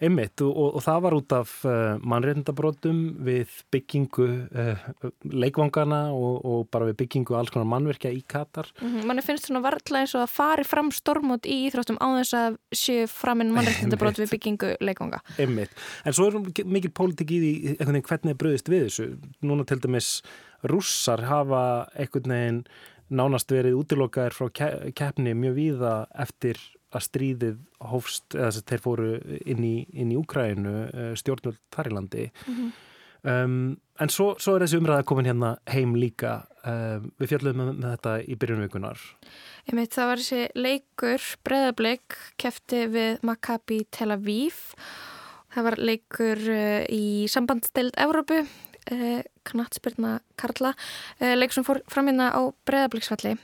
einmitt og, og, og það var út af uh, mannreitndabrótum við byggingu uh, leikvangana og, og bara við byggingu alls konar mannverkja í Katar. Mm Manni finnst svona varla eins og að fari fram stormót í íþróttum á þess að séu framinn mannrettindabrót við byggingu leikvanga. Einmitt. En svo er mikil pólitík í því hvernig er bröðist við þessu. Núna til dæmis rússar hafa einhvern veginn nánast verið útilokaðir frá keppni mjög víða eftir að stríðið hófst eða þess að þeir fóru inn í, inn í Úkrænu uh, stjórnvöld þar í landi. Mm -hmm. um, en svo, svo er þessi umræða komin hérna heim líka. Um, við fjallum með, með þetta í byrjunvikunar Ég meit það var þessi leikur breðablik kefti við Maccabi Tel Aviv. Það var leikur uh, í sambandstild Európu uh, knatsbyrna Karla. Leikur sem fór fram hérna á breðabliksvalli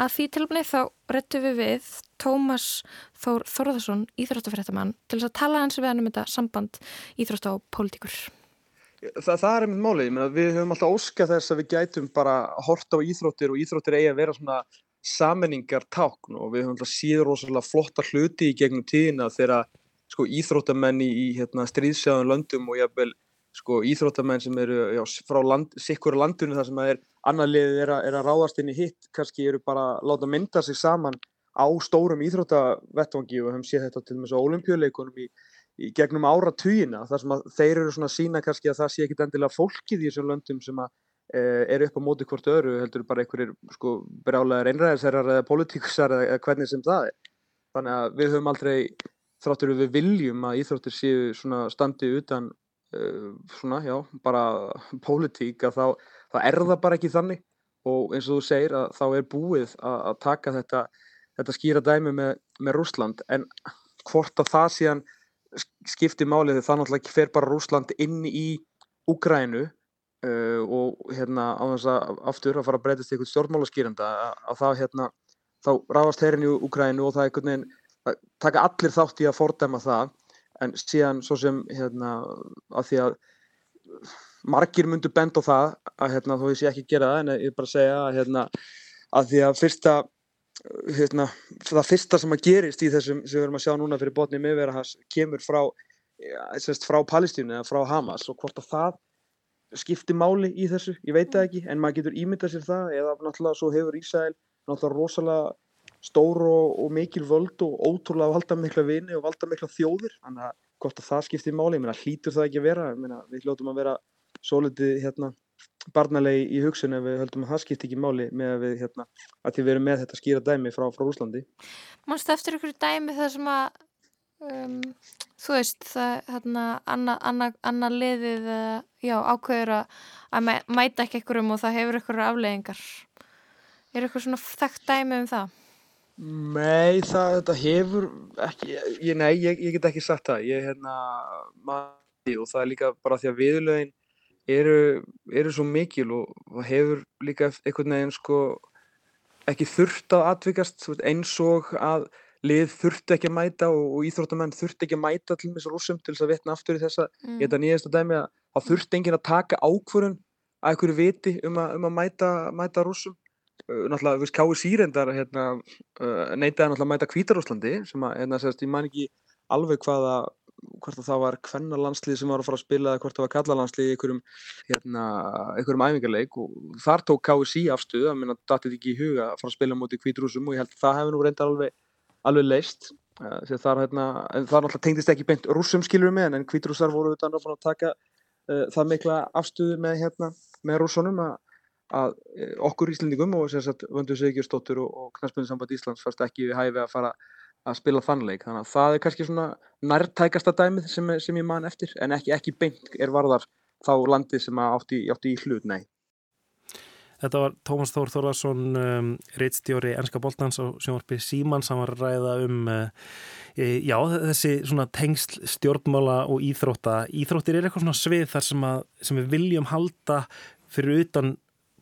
að því tilbúinni þá rettu við við Tómas Þór Þorðarsson íþróttafrættamann til þess að tala hans við hann um þetta samband íþrótt á pólitíkur. Þa, það er einmitt málið, við höfum alltaf óskað þess að við gætum bara horta á íþróttir og íþróttir eigi að vera svona sammenningar tákn og við höfum alltaf síður rosalega flotta hluti í gegnum tíðina þegar sko, íþróttamenn í hérna, stríðsjáðum löndum og jáfnvel sko, íþróttamenn sem eru já, frá land, sikkur landunum þar sem er annar liðið er, er að ráðast inn í hitt, kannski eru bara að láta mynda sig saman á stórum íþróttavettvangi og við höfum séð þetta til og með svo ólimpíuleikunum í, í gegnum áratugina þar sem að þeir eru svona sína kannski að það sé ekkit endilega fólkið í þessum löndum sem að e, eru upp á móti hvort öru heldur bara einhverjir sko brjálegar einræðisherrar eða politíkusar eða, hvernig sem það er. Þannig að við höfum aldrei þráttur við viljum að íþróttir séu svona standi utan svona já bara politík að þá, þá er það bara ekki þannig. Og eins og þú segir að þá er búið að, að taka þetta þetta skýra dæmi með, með Rúsland en hvort að það síðan skipti málið þegar það náttúrulega fer bara Rúsland inn í Úgrænu uh, og hérna á þess að aftur að fara að breytast eitthvað stjórnmálaskýranda að, að það hérna þá ráðast herin í Úgrænu og það er einhvern veginn að taka allir þátt í að fordæma það en síðan svo sem hérna að því að margir myndu bend á það að hérna þó ég sé ekki gera það en ég er bara að segja að hérna að því að fyrsta hérna, það fyrsta sem að gerist í þessum sem við erum að sjá núna fyrir botnið meðverðahans kemur frá, frá Palestínu eða frá Hamas og hvort að það skipti máli í þessu, ég veit það ekki en maður getur ímyndað sér það eða náttúrulega svo hefur Ísæl náttúrulega rosalega stór og, og mikil völd og ótrúlega valda mikla vini og valda mikla þjóðir þannig að hvort að það skipti máli, ég meina hlýtur það ekki að vera, meina, við hljóttum að vera svo litið hérna barnalegi í hugsun ef við höldum að það skipt ekki máli með að við, hérna, að við erum með þetta skýra dæmi frá, frá Úslandi. Mánstu eftir ykkur dæmi það sem að um, þú veist það hérna annað anna, anna liðið já, ákveður að mæta ekki ykkurum og það hefur ykkur afleðingar. Er ykkur svona þekkt dæmi um það? Nei, það þetta hefur ekki, ég, nei, ég, ég get ekki sagt það. Ég, hérna, maður, og það er líka bara því að viðlögin eru, eru svo mikil og, og hefur líka einhvern veginn sko ekki þurft að atvikast eins og að lið þurft ekki að mæta og, og íþróttamenn þurft ekki að mæta til þess að rúsum til þess að vitna aftur í þessa mm. ég þetta nýjasta dæmi að það þurft enginn að taka ákvörun að einhverju viti um að, um að mæta, mæta rúsum náttúrulega, við veist, Kái Sýrendar hérna, uh, neitaði náttúrulega að mæta Kvítarúslandi sem að, hérna, sérst, ég man ekki alveg hvaða hvort að það var kvennarlandslið sem var að fara að spila eða hvort það var kallarlandslið í einhverjum, hérna, einhverjum æfingarleik og þar tók KSI afstuð að minna datið ekki í huga að fara að spila mútið kvítrúsum og ég held að það hefði nú reyndar alveg, alveg leist uh, þar, hérna, en það náttúrulega tengdist ekki beint rúsum skilur með en kvítrúsar voru utan að uh, okkur íslendingum og sérstaklega Vöndu Sigjurstóttur og, og Knastbjörnsamband Íslands fannst ekki við hæfi að fara að spila þannleik þannig að það er kannski svona nærtækasta dæmið sem, sem ég man eftir en ekki, ekki beint er varðar þá landið sem átti, átti í hlut, nei. Þetta var Tómas Þór Þórðarsson um, reittstjóri Ennska Bóltans og sjónvarpi Síman sem var ræða um uh, e, já, þessi svona tengsl stjórnmála og íþrótta. Íþróttir er eitthvað svona svið þar sem, að, sem við viljum halda fyrir utan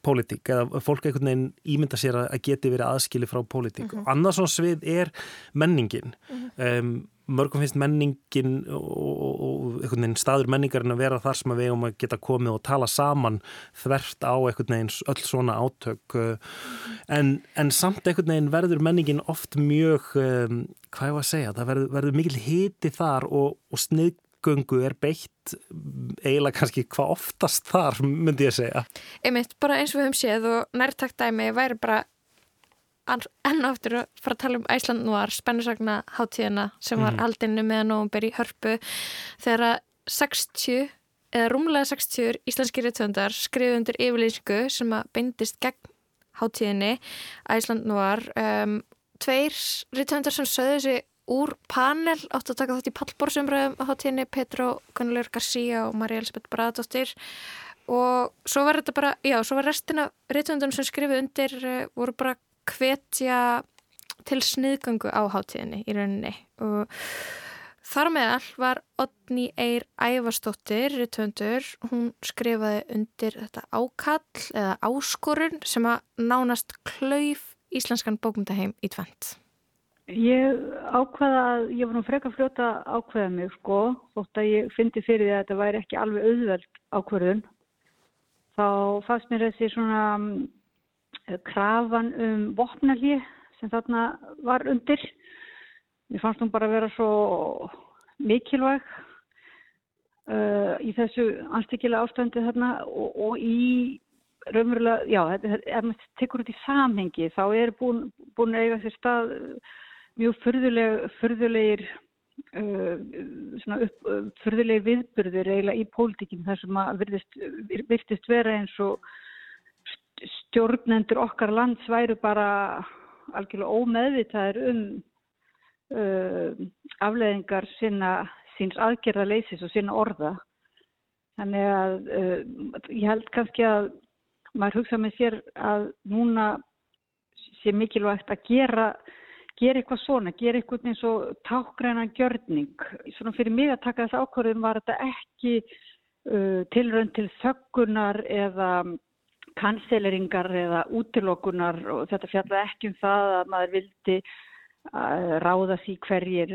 pólitík eða fólk einhvern veginn ímynda sér að geti verið aðskili frá pólitík. Mm -hmm. Annars svona svið er menningin. Mm -hmm. um, mörgum finnst menningin og, og veginn staður menningarinn að vera þar sem við eigum að geta komið og tala saman þvert á öll svona átök. -hmm. en, en samt verður menningin oft mjög, um, hvað ég var að segja, það verður, verður mikil hiti þar og, og snið göngu er beitt eiginlega kannski hvað oftast þar myndi ég segja. Einmitt, bara eins og við höfum séð og nærtaktæmi væri bara enn og aftur að fara að tala um Æsland nú var spennusagna hátíðina sem var mm. haldinu meðan og beri hörpu þegar 60 eða rúmlega 60 íslenski réttöndar skrifu undir yfirlýsingu sem að beindist gegn hátíðinni Æsland Noir um, tveir rítvöndar sem sögðu sig úr panel átt að taka þátt í pallborsumröðum á hátíðinni Petro Gunnlaugur García og Maria Elisabeth Bradóttir og svo var þetta bara, já, svo var restina rítvöndunum sem skrifið undir uh, voru bara hvetja til sniðgöngu á hátíðinni í rauninni. Og Þar meðal var Odni Eir Ævarstóttir, rittvöndur, hún skrifaði undir þetta ákall eða áskorun sem að nánast klauf íslenskan bókumdaheim í tvent. Ég ákvaða að, ég var nú freka fljóta ákvaða mig sko, þótt að ég fyndi fyrir því að þetta væri ekki alveg auðveld ákvörðun. Þá fannst mér þessi svona um, krafan um vopnalíð sem þarna var undir Mér fannst hún bara að vera svo mikilvæg uh, í þessu anstíkilega ástandi þarna og, og í raunverulega, já, ef maður tekur út í samhengi þá er búin, búin að eiga sér stað mjög fyrðuleg, fyrðulegir uh, fyrðulegir viðbyrður eiginlega í pólitíkinn þar sem að virðist, virðist vera eins og stjórnendur okkar lands væru bara algjörlega ómeðvitaðir um uh, afleðingar sinna, síns aðgerðarleysis og sinna orða. Þannig að uh, ég held kannski að maður hugsa með sér að núna sé mikilvægt að gera, gera eitthvað svona, gera eitthvað eins og tákgræna gjörning. Svona fyrir mig að taka þess ákvörðum var þetta ekki uh, tilrönd til þöggunar eða kanseleringar eða útilokunar og þetta fjallaði ekki um það að maður vildi ráða því hverjir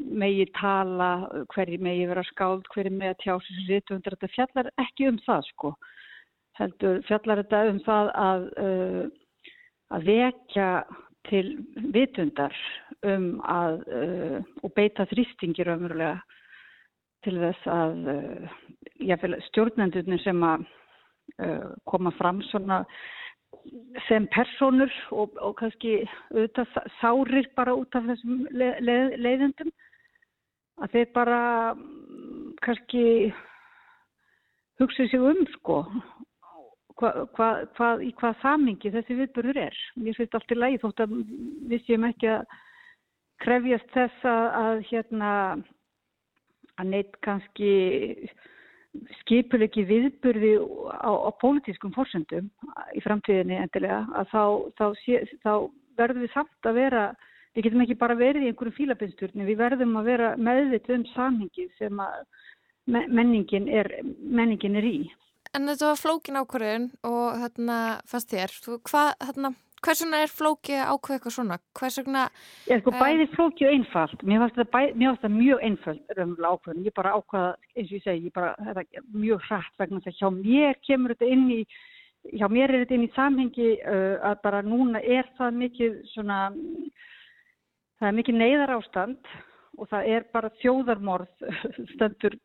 megi tala, hverjir megi vera skáld, hverjir megi að tjá sér rítvöndur. Þetta fjallar ekki um það sko. Heldur fjallar þetta um það að, uh, að vekja til vitundar um að uh, og beita þrýstingir umverulega til þess að uh, stjórnendunir sem að koma fram svona sem personur og, og kannski auðvitað sárir bara út af þessum le, le, leiðendum að þeir bara mm, kannski hugsa sig um sko hva, hva, hva, í hvað samingi þessi viðbörður er. Mér finnst allt í lagi þótt að við séum ekki að krefjast þess að, að hérna að neitt kannski skipulegi viðburði á, á pólitískum fórsöndum í framtíðinni endilega að þá, þá, sé, þá verðum við samt að vera, við getum ekki bara verið í einhverjum fílabinsturni, við verðum að vera meðvitt um samhengið sem menningin er, menningin er í. En þetta var flókin ákvörðun og þarna fannst þér, hvað þarna hvers vegna er flóki ákveð eitthvað svona? Hvers vegna... Ég sko bæði flóki og einfalt. Mér þetta, þetta mjög einfalt raunverulega ákveðin. Ég bara ákveða, eins og ég segi, ég bara, þetta er mjög hrætt vegna þess að hjá mér kemur þetta inn í, hjá mér er þetta inn í samhengi uh, að bara núna er það mikið svona, það er mikið neyðar ástand og það er bara þjóðarmorð stendur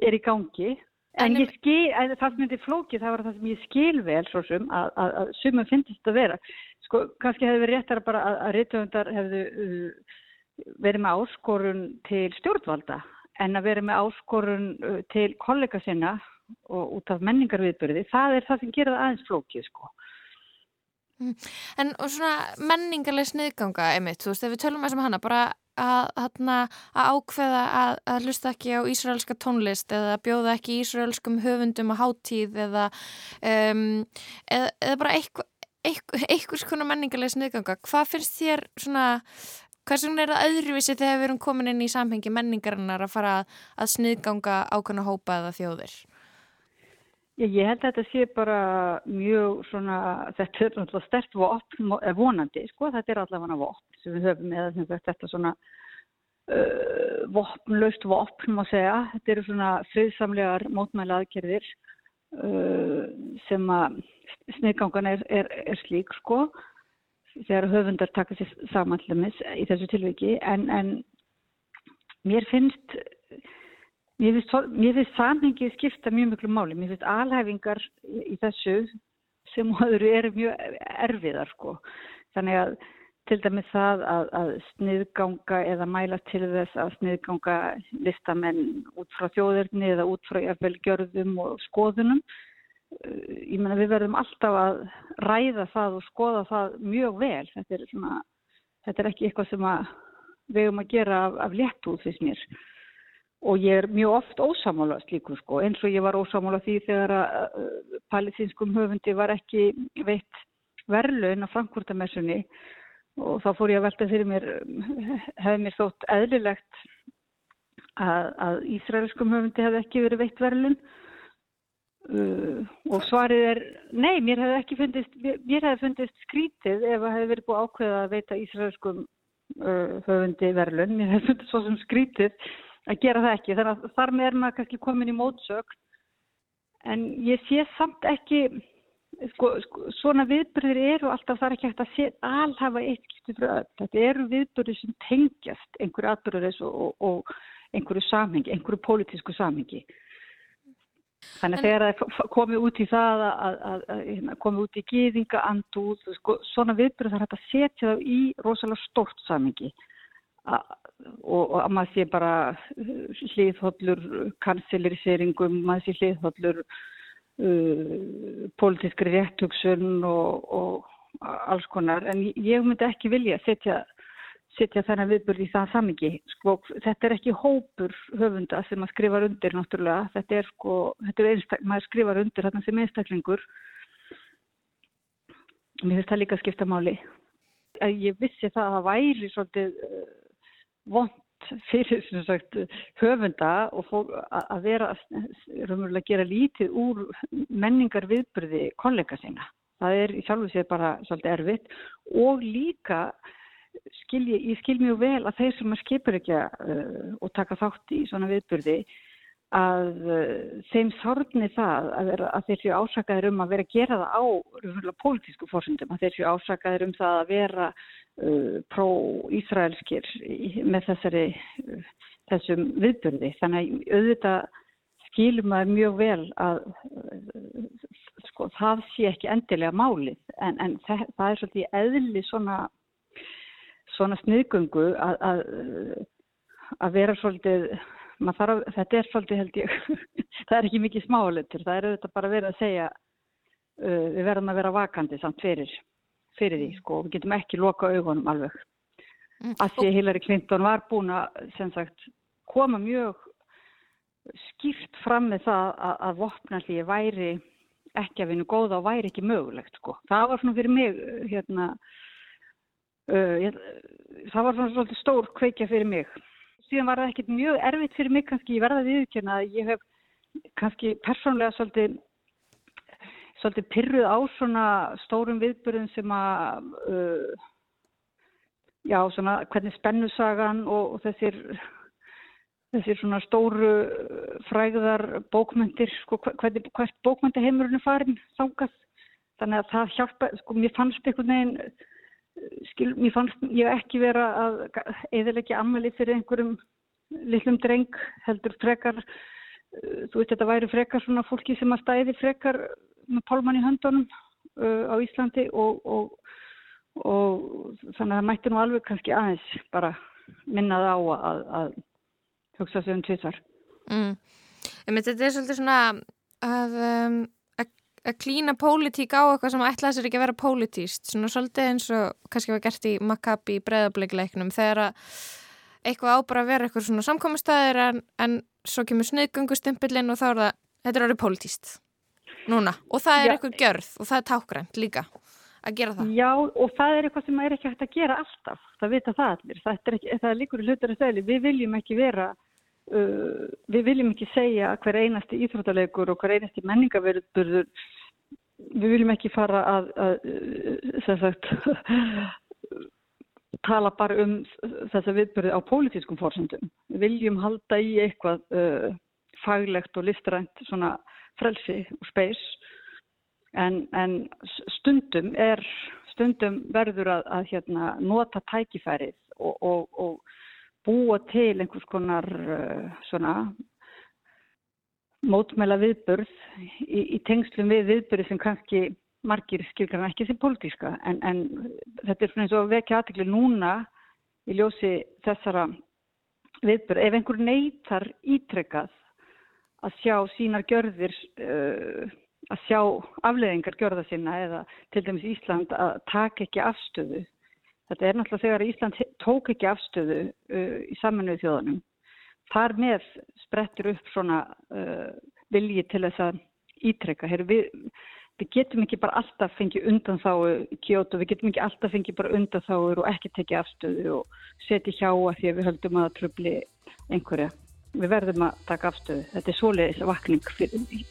er í gangi En ég skil, það sem myndi flókið, það var það sem ég skil vel svo sem að, að, að sumum finnst þetta að vera. Sko, kannski hefði verið réttar bara að, að reytöfundar hefðu uh, verið með áskorun til stjórnvalda en að verið með áskorun uh, til kollega sinna og út af menningarviðbyrði, það er það sem gerir það aðeins flókið, sko. Mm. En svona menningarlega sniðganga, einmitt, þú veist, ef við tölum þessum hana, bara að, að, að ákveða að, að hlusta ekki á ísraelska tónlist eða bjóða ekki ísraelskum höfundum á háttíð eða, um, eða, eða bara einhvers konar menningarlega sniðganga hvað finnst þér svona hvers vegna er það öðruvísi þegar við erum komin inn í samhengi menningarinnar að fara að sniðganga ákvæmna hópa eða þjóðir Ég, held að þetta sé bara mjög svona, þetta er náttúrulega stert vopn, vonandi, sko, þetta er allavega vopn sem við höfum eða þetta svona uh, vopnlaust vopn, má segja. Þetta eru svona friðsamlegar mótmæla aðgerðir uh, sem að sniðgangan er, er, er slík, sko, þegar höfundar taka sér samanlumis í þessu tilviki, en, en mér finnst Mér finnst, finnst samhengið skipta mjög mjög máli. Mér finnst alhæfingar í þessu sem öðru eru mjög erfiðar sko. Þannig að til dæmis það að, að sniðganga eða mæla til þess að sniðganga listamenn út frá þjóðirni eða út frá jafnvel gjörðum og skoðunum. ég menna við verðum alltaf að ræða það og skoða það mjög vel. Þetta er, svona, þetta er ekki eitthvað sem við höfum að gera af, af léttúð fyrst mér og ég er mjög oft ósamála slíku sko eins og ég var ósamála því þegar að palestinskum höfundi var ekki veitt verðlaun á Frankfurtamessunni og þá fór ég að velta fyrir mér hefði mér þótt eðlilegt að, að Ísraelskum höfundi hefði ekki verið veitt verðlaun? Uh, og svarið er nei, mér hefði ekki fundist mér hefði fundist skrítið ef það hefði verið búið ákveða að veita Ísraelskum uh, höfundi verðlaun. Mér hefði fundist svo sem skrítið að gera það ekki. Þannig að þar með er maður kannski komin í mótsögn en ég sé samt ekki, sko, sko, svona viðbyrðir eru alltaf þar ekki hægt að sé, alhafa eitt skipti fyrir öll. Þetta eru viðbyrðir sem tengjast einhverju atbyrðuris og, og, og einhverju samhengi, einhverju pólitísku samhengi. Þannig að þegar það komið út í það að, að, að, hérna, komið út í gýðinga, andúð, sko, svona viðbyrðir þarf að setja það í rosalega stort samhengi og að maður sé bara uh, hliðhóllur kanseliriseringum, maður sé hliðhóllur uh, pólitískri réttugsun og, og alls konar. En ég myndi ekki vilja setja, setja þennan viðbörð í það samingi. Sko, þetta er ekki hópur höfunda sem maður skrifar undir náttúrulega. Þetta er sko, þetta er einstak, maður skrifar undir þarna sem einstaklingur. Mér finnst það líka að skipta máli. Ég vissi það að það væri svolítið uh, vond fyrir sagt, höfunda og fólk að vera að gera lítið úr menningar viðbyrði kollega sína. Það er í sjálfu sér bara svolítið erfitt og líka skil ég, ég skil mjög vel að þeir sem að skipur ekki uh, og taka þátt í svona viðbyrði að uh, þeim sárni það að, að þeir séu ásakaðir um að vera að gera það á pólitísku fórsendum, að þeir séu ásakaðir um það að vera Uh, pró-ísraelskir með þessari, uh, þessum viðbyrði. Þannig að auðvitað skilum maður mjög vel að uh, sko, það sé ekki endilega málið en, en það, það er svolítið eðli svona, svona sniðgöngu að, að, að vera svolítið, að, þetta er svolítið held ég, það er ekki mikið smáleitur, það er auðvitað bara verið að segja við verðum að vera vakandi samt fyrir fyrir því sko, við getum ekki loka augunum alveg. Mm. Að því Hillary Clinton var búin að sagt, koma mjög skýrt fram með það að, að vopnallíði væri ekki að vinna góða og væri ekki mögulegt sko. Það var svona fyrir mig hérna, uh, ég, það var svona svolítið stór kveikja fyrir mig. Síðan var það ekkert mjög erfitt fyrir mig kannski, ég verðaði viðkjöna að ég hef kannski persónlega svolítið svolítið pyrruð á svona stórum viðbyrjum sem að uh, já svona hvernig spennusagan og, og þessir þessir svona stóru fræðar bókmyndir sko hvernig hvert bókmyndaheimurinn er farin þákast þannig að það hjálpa sko mér fannst einhvern veginn skil, mér fannst ég ekki vera að eðilegja ammali fyrir einhverjum litlum dreng heldur frekar uh, þú veist þetta væri frekar svona fólki sem að stæði frekar með pálmann í höndunum uh, á Íslandi og, og, og þannig að það mætti nú alveg kannski aðeins bara minnaði á að, að hugsa sig um tvísvar. Mm. Þetta er svolítið svona að, um, að, klína pólitík á eitthvað sem ætlaði sér ekki að vera pólitíst, svona svolítið eins og kannski var gert í Maccabi breðableikleiknum þegar að eitthvað ábara að vera eitthvað svona samkomastæðir en, en svo kemur snöðgöngustimpilinn og þá er það, þetta er orðið pólitíst núna og það er Já. eitthvað gjörð og það er tákgrænt líka að gera það. Já og það er eitthvað sem er ekki hægt að gera alltaf, það vita það allir, það er, ekki, það er líkur hlutur að segja, við viljum ekki vera, uh, við viljum ekki segja hver einasti íþróttalegur og hver einasti menningaverðburður, við viljum ekki fara að, að sem sagt, tala bara um þessa viðburði á pólitískum fórsendum. Við viljum halda í eitthvað uh, faglegt og listrænt svona frelsi og speis en, en stundum er stundum verður að, að hérna, nota tækifærið og, og, og búa til einhvers konar uh, svona mótmæla viðbörð í, í tengslum við viðbörði sem kannski margir skilgar ekki sem pólitíska en, en þetta er svona eins og vekja aðtikli núna í ljósi þessara viðbörð ef einhver neytar ítrekkað að sjá sínar gjörðir uh, að sjá afleðingar gjörða sinna eða til dæmis Ísland að taka ekki afstöðu. Þetta er náttúrulega þegar Ísland tók ekki afstöðu uh, í saminuðu þjóðanum. Þar með sprettur upp svona uh, vilji til þess að ítrekka. Heru, við, við getum ekki bara alltaf fengið undan þáu kjótu, við getum ekki alltaf fengið bara undan þáur og ekki tekið afstöðu og setja hjá að því að við höldum að tröfli einhverja. Við verðum að taka afstöðu. Þetta er svoleiðis vakning fyrir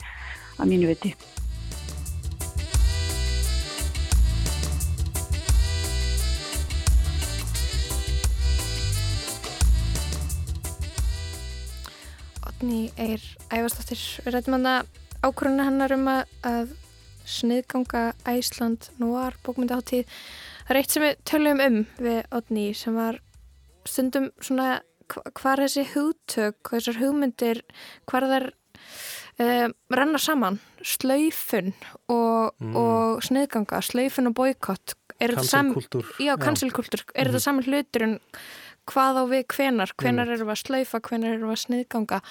að mínu viti. Otni er æfastóttir rættimanna ákvöruna hennar um að, að sniðganga Æsland Noir bókmyndaháttíð. Það er eitt sem við töljum um við Otni sem var stundum svona hvað þessi hugtök, þessar hugmyndir, hvað þær um, renna saman, slaufun og, mm. og sniðganga, slaufun og boykott. Kanselkultúr. Er þetta saman hlutur en hvað á við hvenar, hvenar eru við að slaufa, hvenar eru við að sniðganga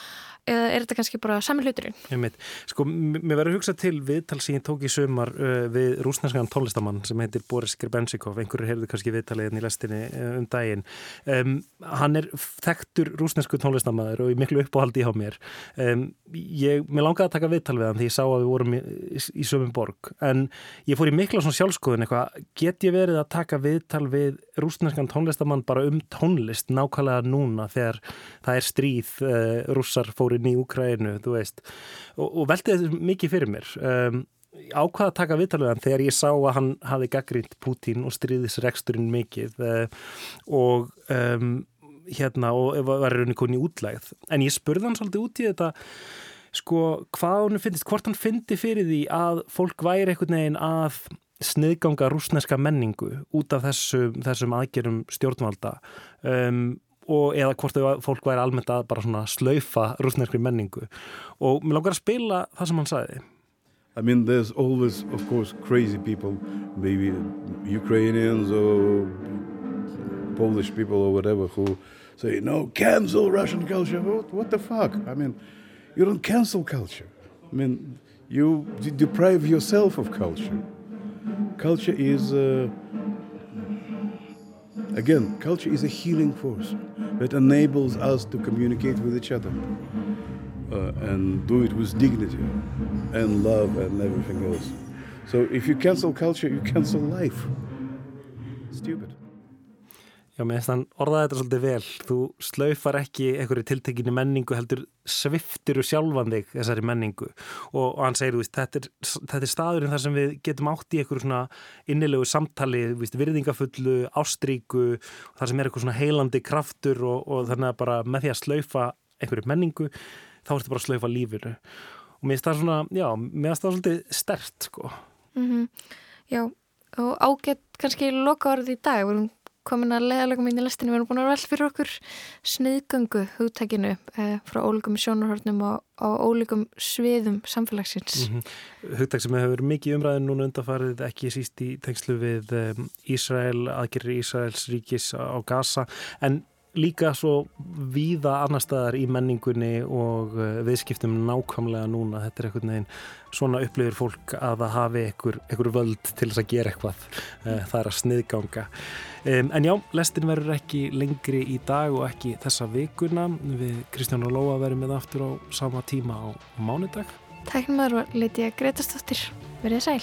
eða er þetta kannski bara saman hluturinn? Ég meit, sko, mér verður að hugsa til viðtal sem ég tók í sömar uh, við rúsneskan tónlistamann sem heitir Boris Grebensikov, einhverju heyrðu kannski viðtaliðin í lestinni uh, um daginn. Um, hann er þekktur rúsnesku tónlistamæður og í miklu uppáhaldi á mér. Um, ég, mér langaði að taka viðtal við hann því ég sá að við vorum í, í, í sömum borg, en ég fór í mikla svona sjálfskoðun eitthvað, get ég verið að taka viðtal við rúsneskan tónlistamann bara um tónlist nákvæmlega núna þegar það er stríð uh, rússar fóri inn í Úkrænu, þú veist. Og, og velti þetta mikið fyrir mér. Um, ákvaða að taka viðtaluðan þegar ég sá að hann hafi gaggrínt Pútín og stríðisreksturinn mikið uh, og um, hérna og var rauninni koni útlægð en ég spurði hann svolítið út í þetta sko hvað hann finnist, hvort hann fyndi fyrir því að fólk væri einhvern veginn að sniðganga rúsneska menningu út af þessum, þessum aðgerum stjórnvalda um, og eða hvort fólk væri almennt að bara svona slaufa rúsneskri menningu. Og mér langar að spila það sem hann sagði. I mean there's always of course crazy people maybe Ukrainians or Polish people or whatever who say no cancel Russian culture. What, what the fuck? I mean you don't cancel culture. I mean you deprive yourself of culture culture is uh, again culture is a healing force that enables us to communicate with each other uh, and do it with dignity and love and everything else. So if you cancel culture, you cancel life. Stupid. Já, mér finnst þann orðaði þetta svolítið vel. Þú slaufar ekki einhverju tiltekinni menningu, heldur sviftir og sjálfan þig þessari menningu. Og, og hann segir, veist, þetta, er, þetta er staðurinn þar sem við getum átt í einhverju svona innilegu samtali, veist, virðingafullu, ástríku, þar sem er einhverju svona heilandi kraftur og, og þannig að bara með því að slaufa einhverju menningu, þá ertu bara að slaufa lífinu. Og mér finnst það svona, já, mér finnst það svolítið stert, sko. Mm -hmm. Já, og ágætt kannski loka orðið í dag, vorum komin að leðalegum inn í lestinu, við erum búin að vel fyrir okkur sniðgöngu hugtækinu eh, frá ólíkum sjónarhörnum og, og ólíkum sviðum samfélagsins. Mm -hmm. Hugtæk sem hefur mikið umræðin núna undarfarið ekki síst í tengslu við um, Ísrael, aðgerir Ísraels ríkis á Gaza, en líka svo víða annar staðar í menningunni og uh, viðskiptum nákvæmlega núna. Þetta er einhvern veginn svona upplifir fólk að það hafi einhver, einhver völd til þess að gera eitthvað. Uh, það er að sniðganga. En já, lestin verður ekki lengri í dag og ekki þessa vikuna. Við Kristján og Lóa verðum með aftur á sama tíma á mánudag. Tæknum aðra var Lítiða Gretastóttir. Verðið sæl.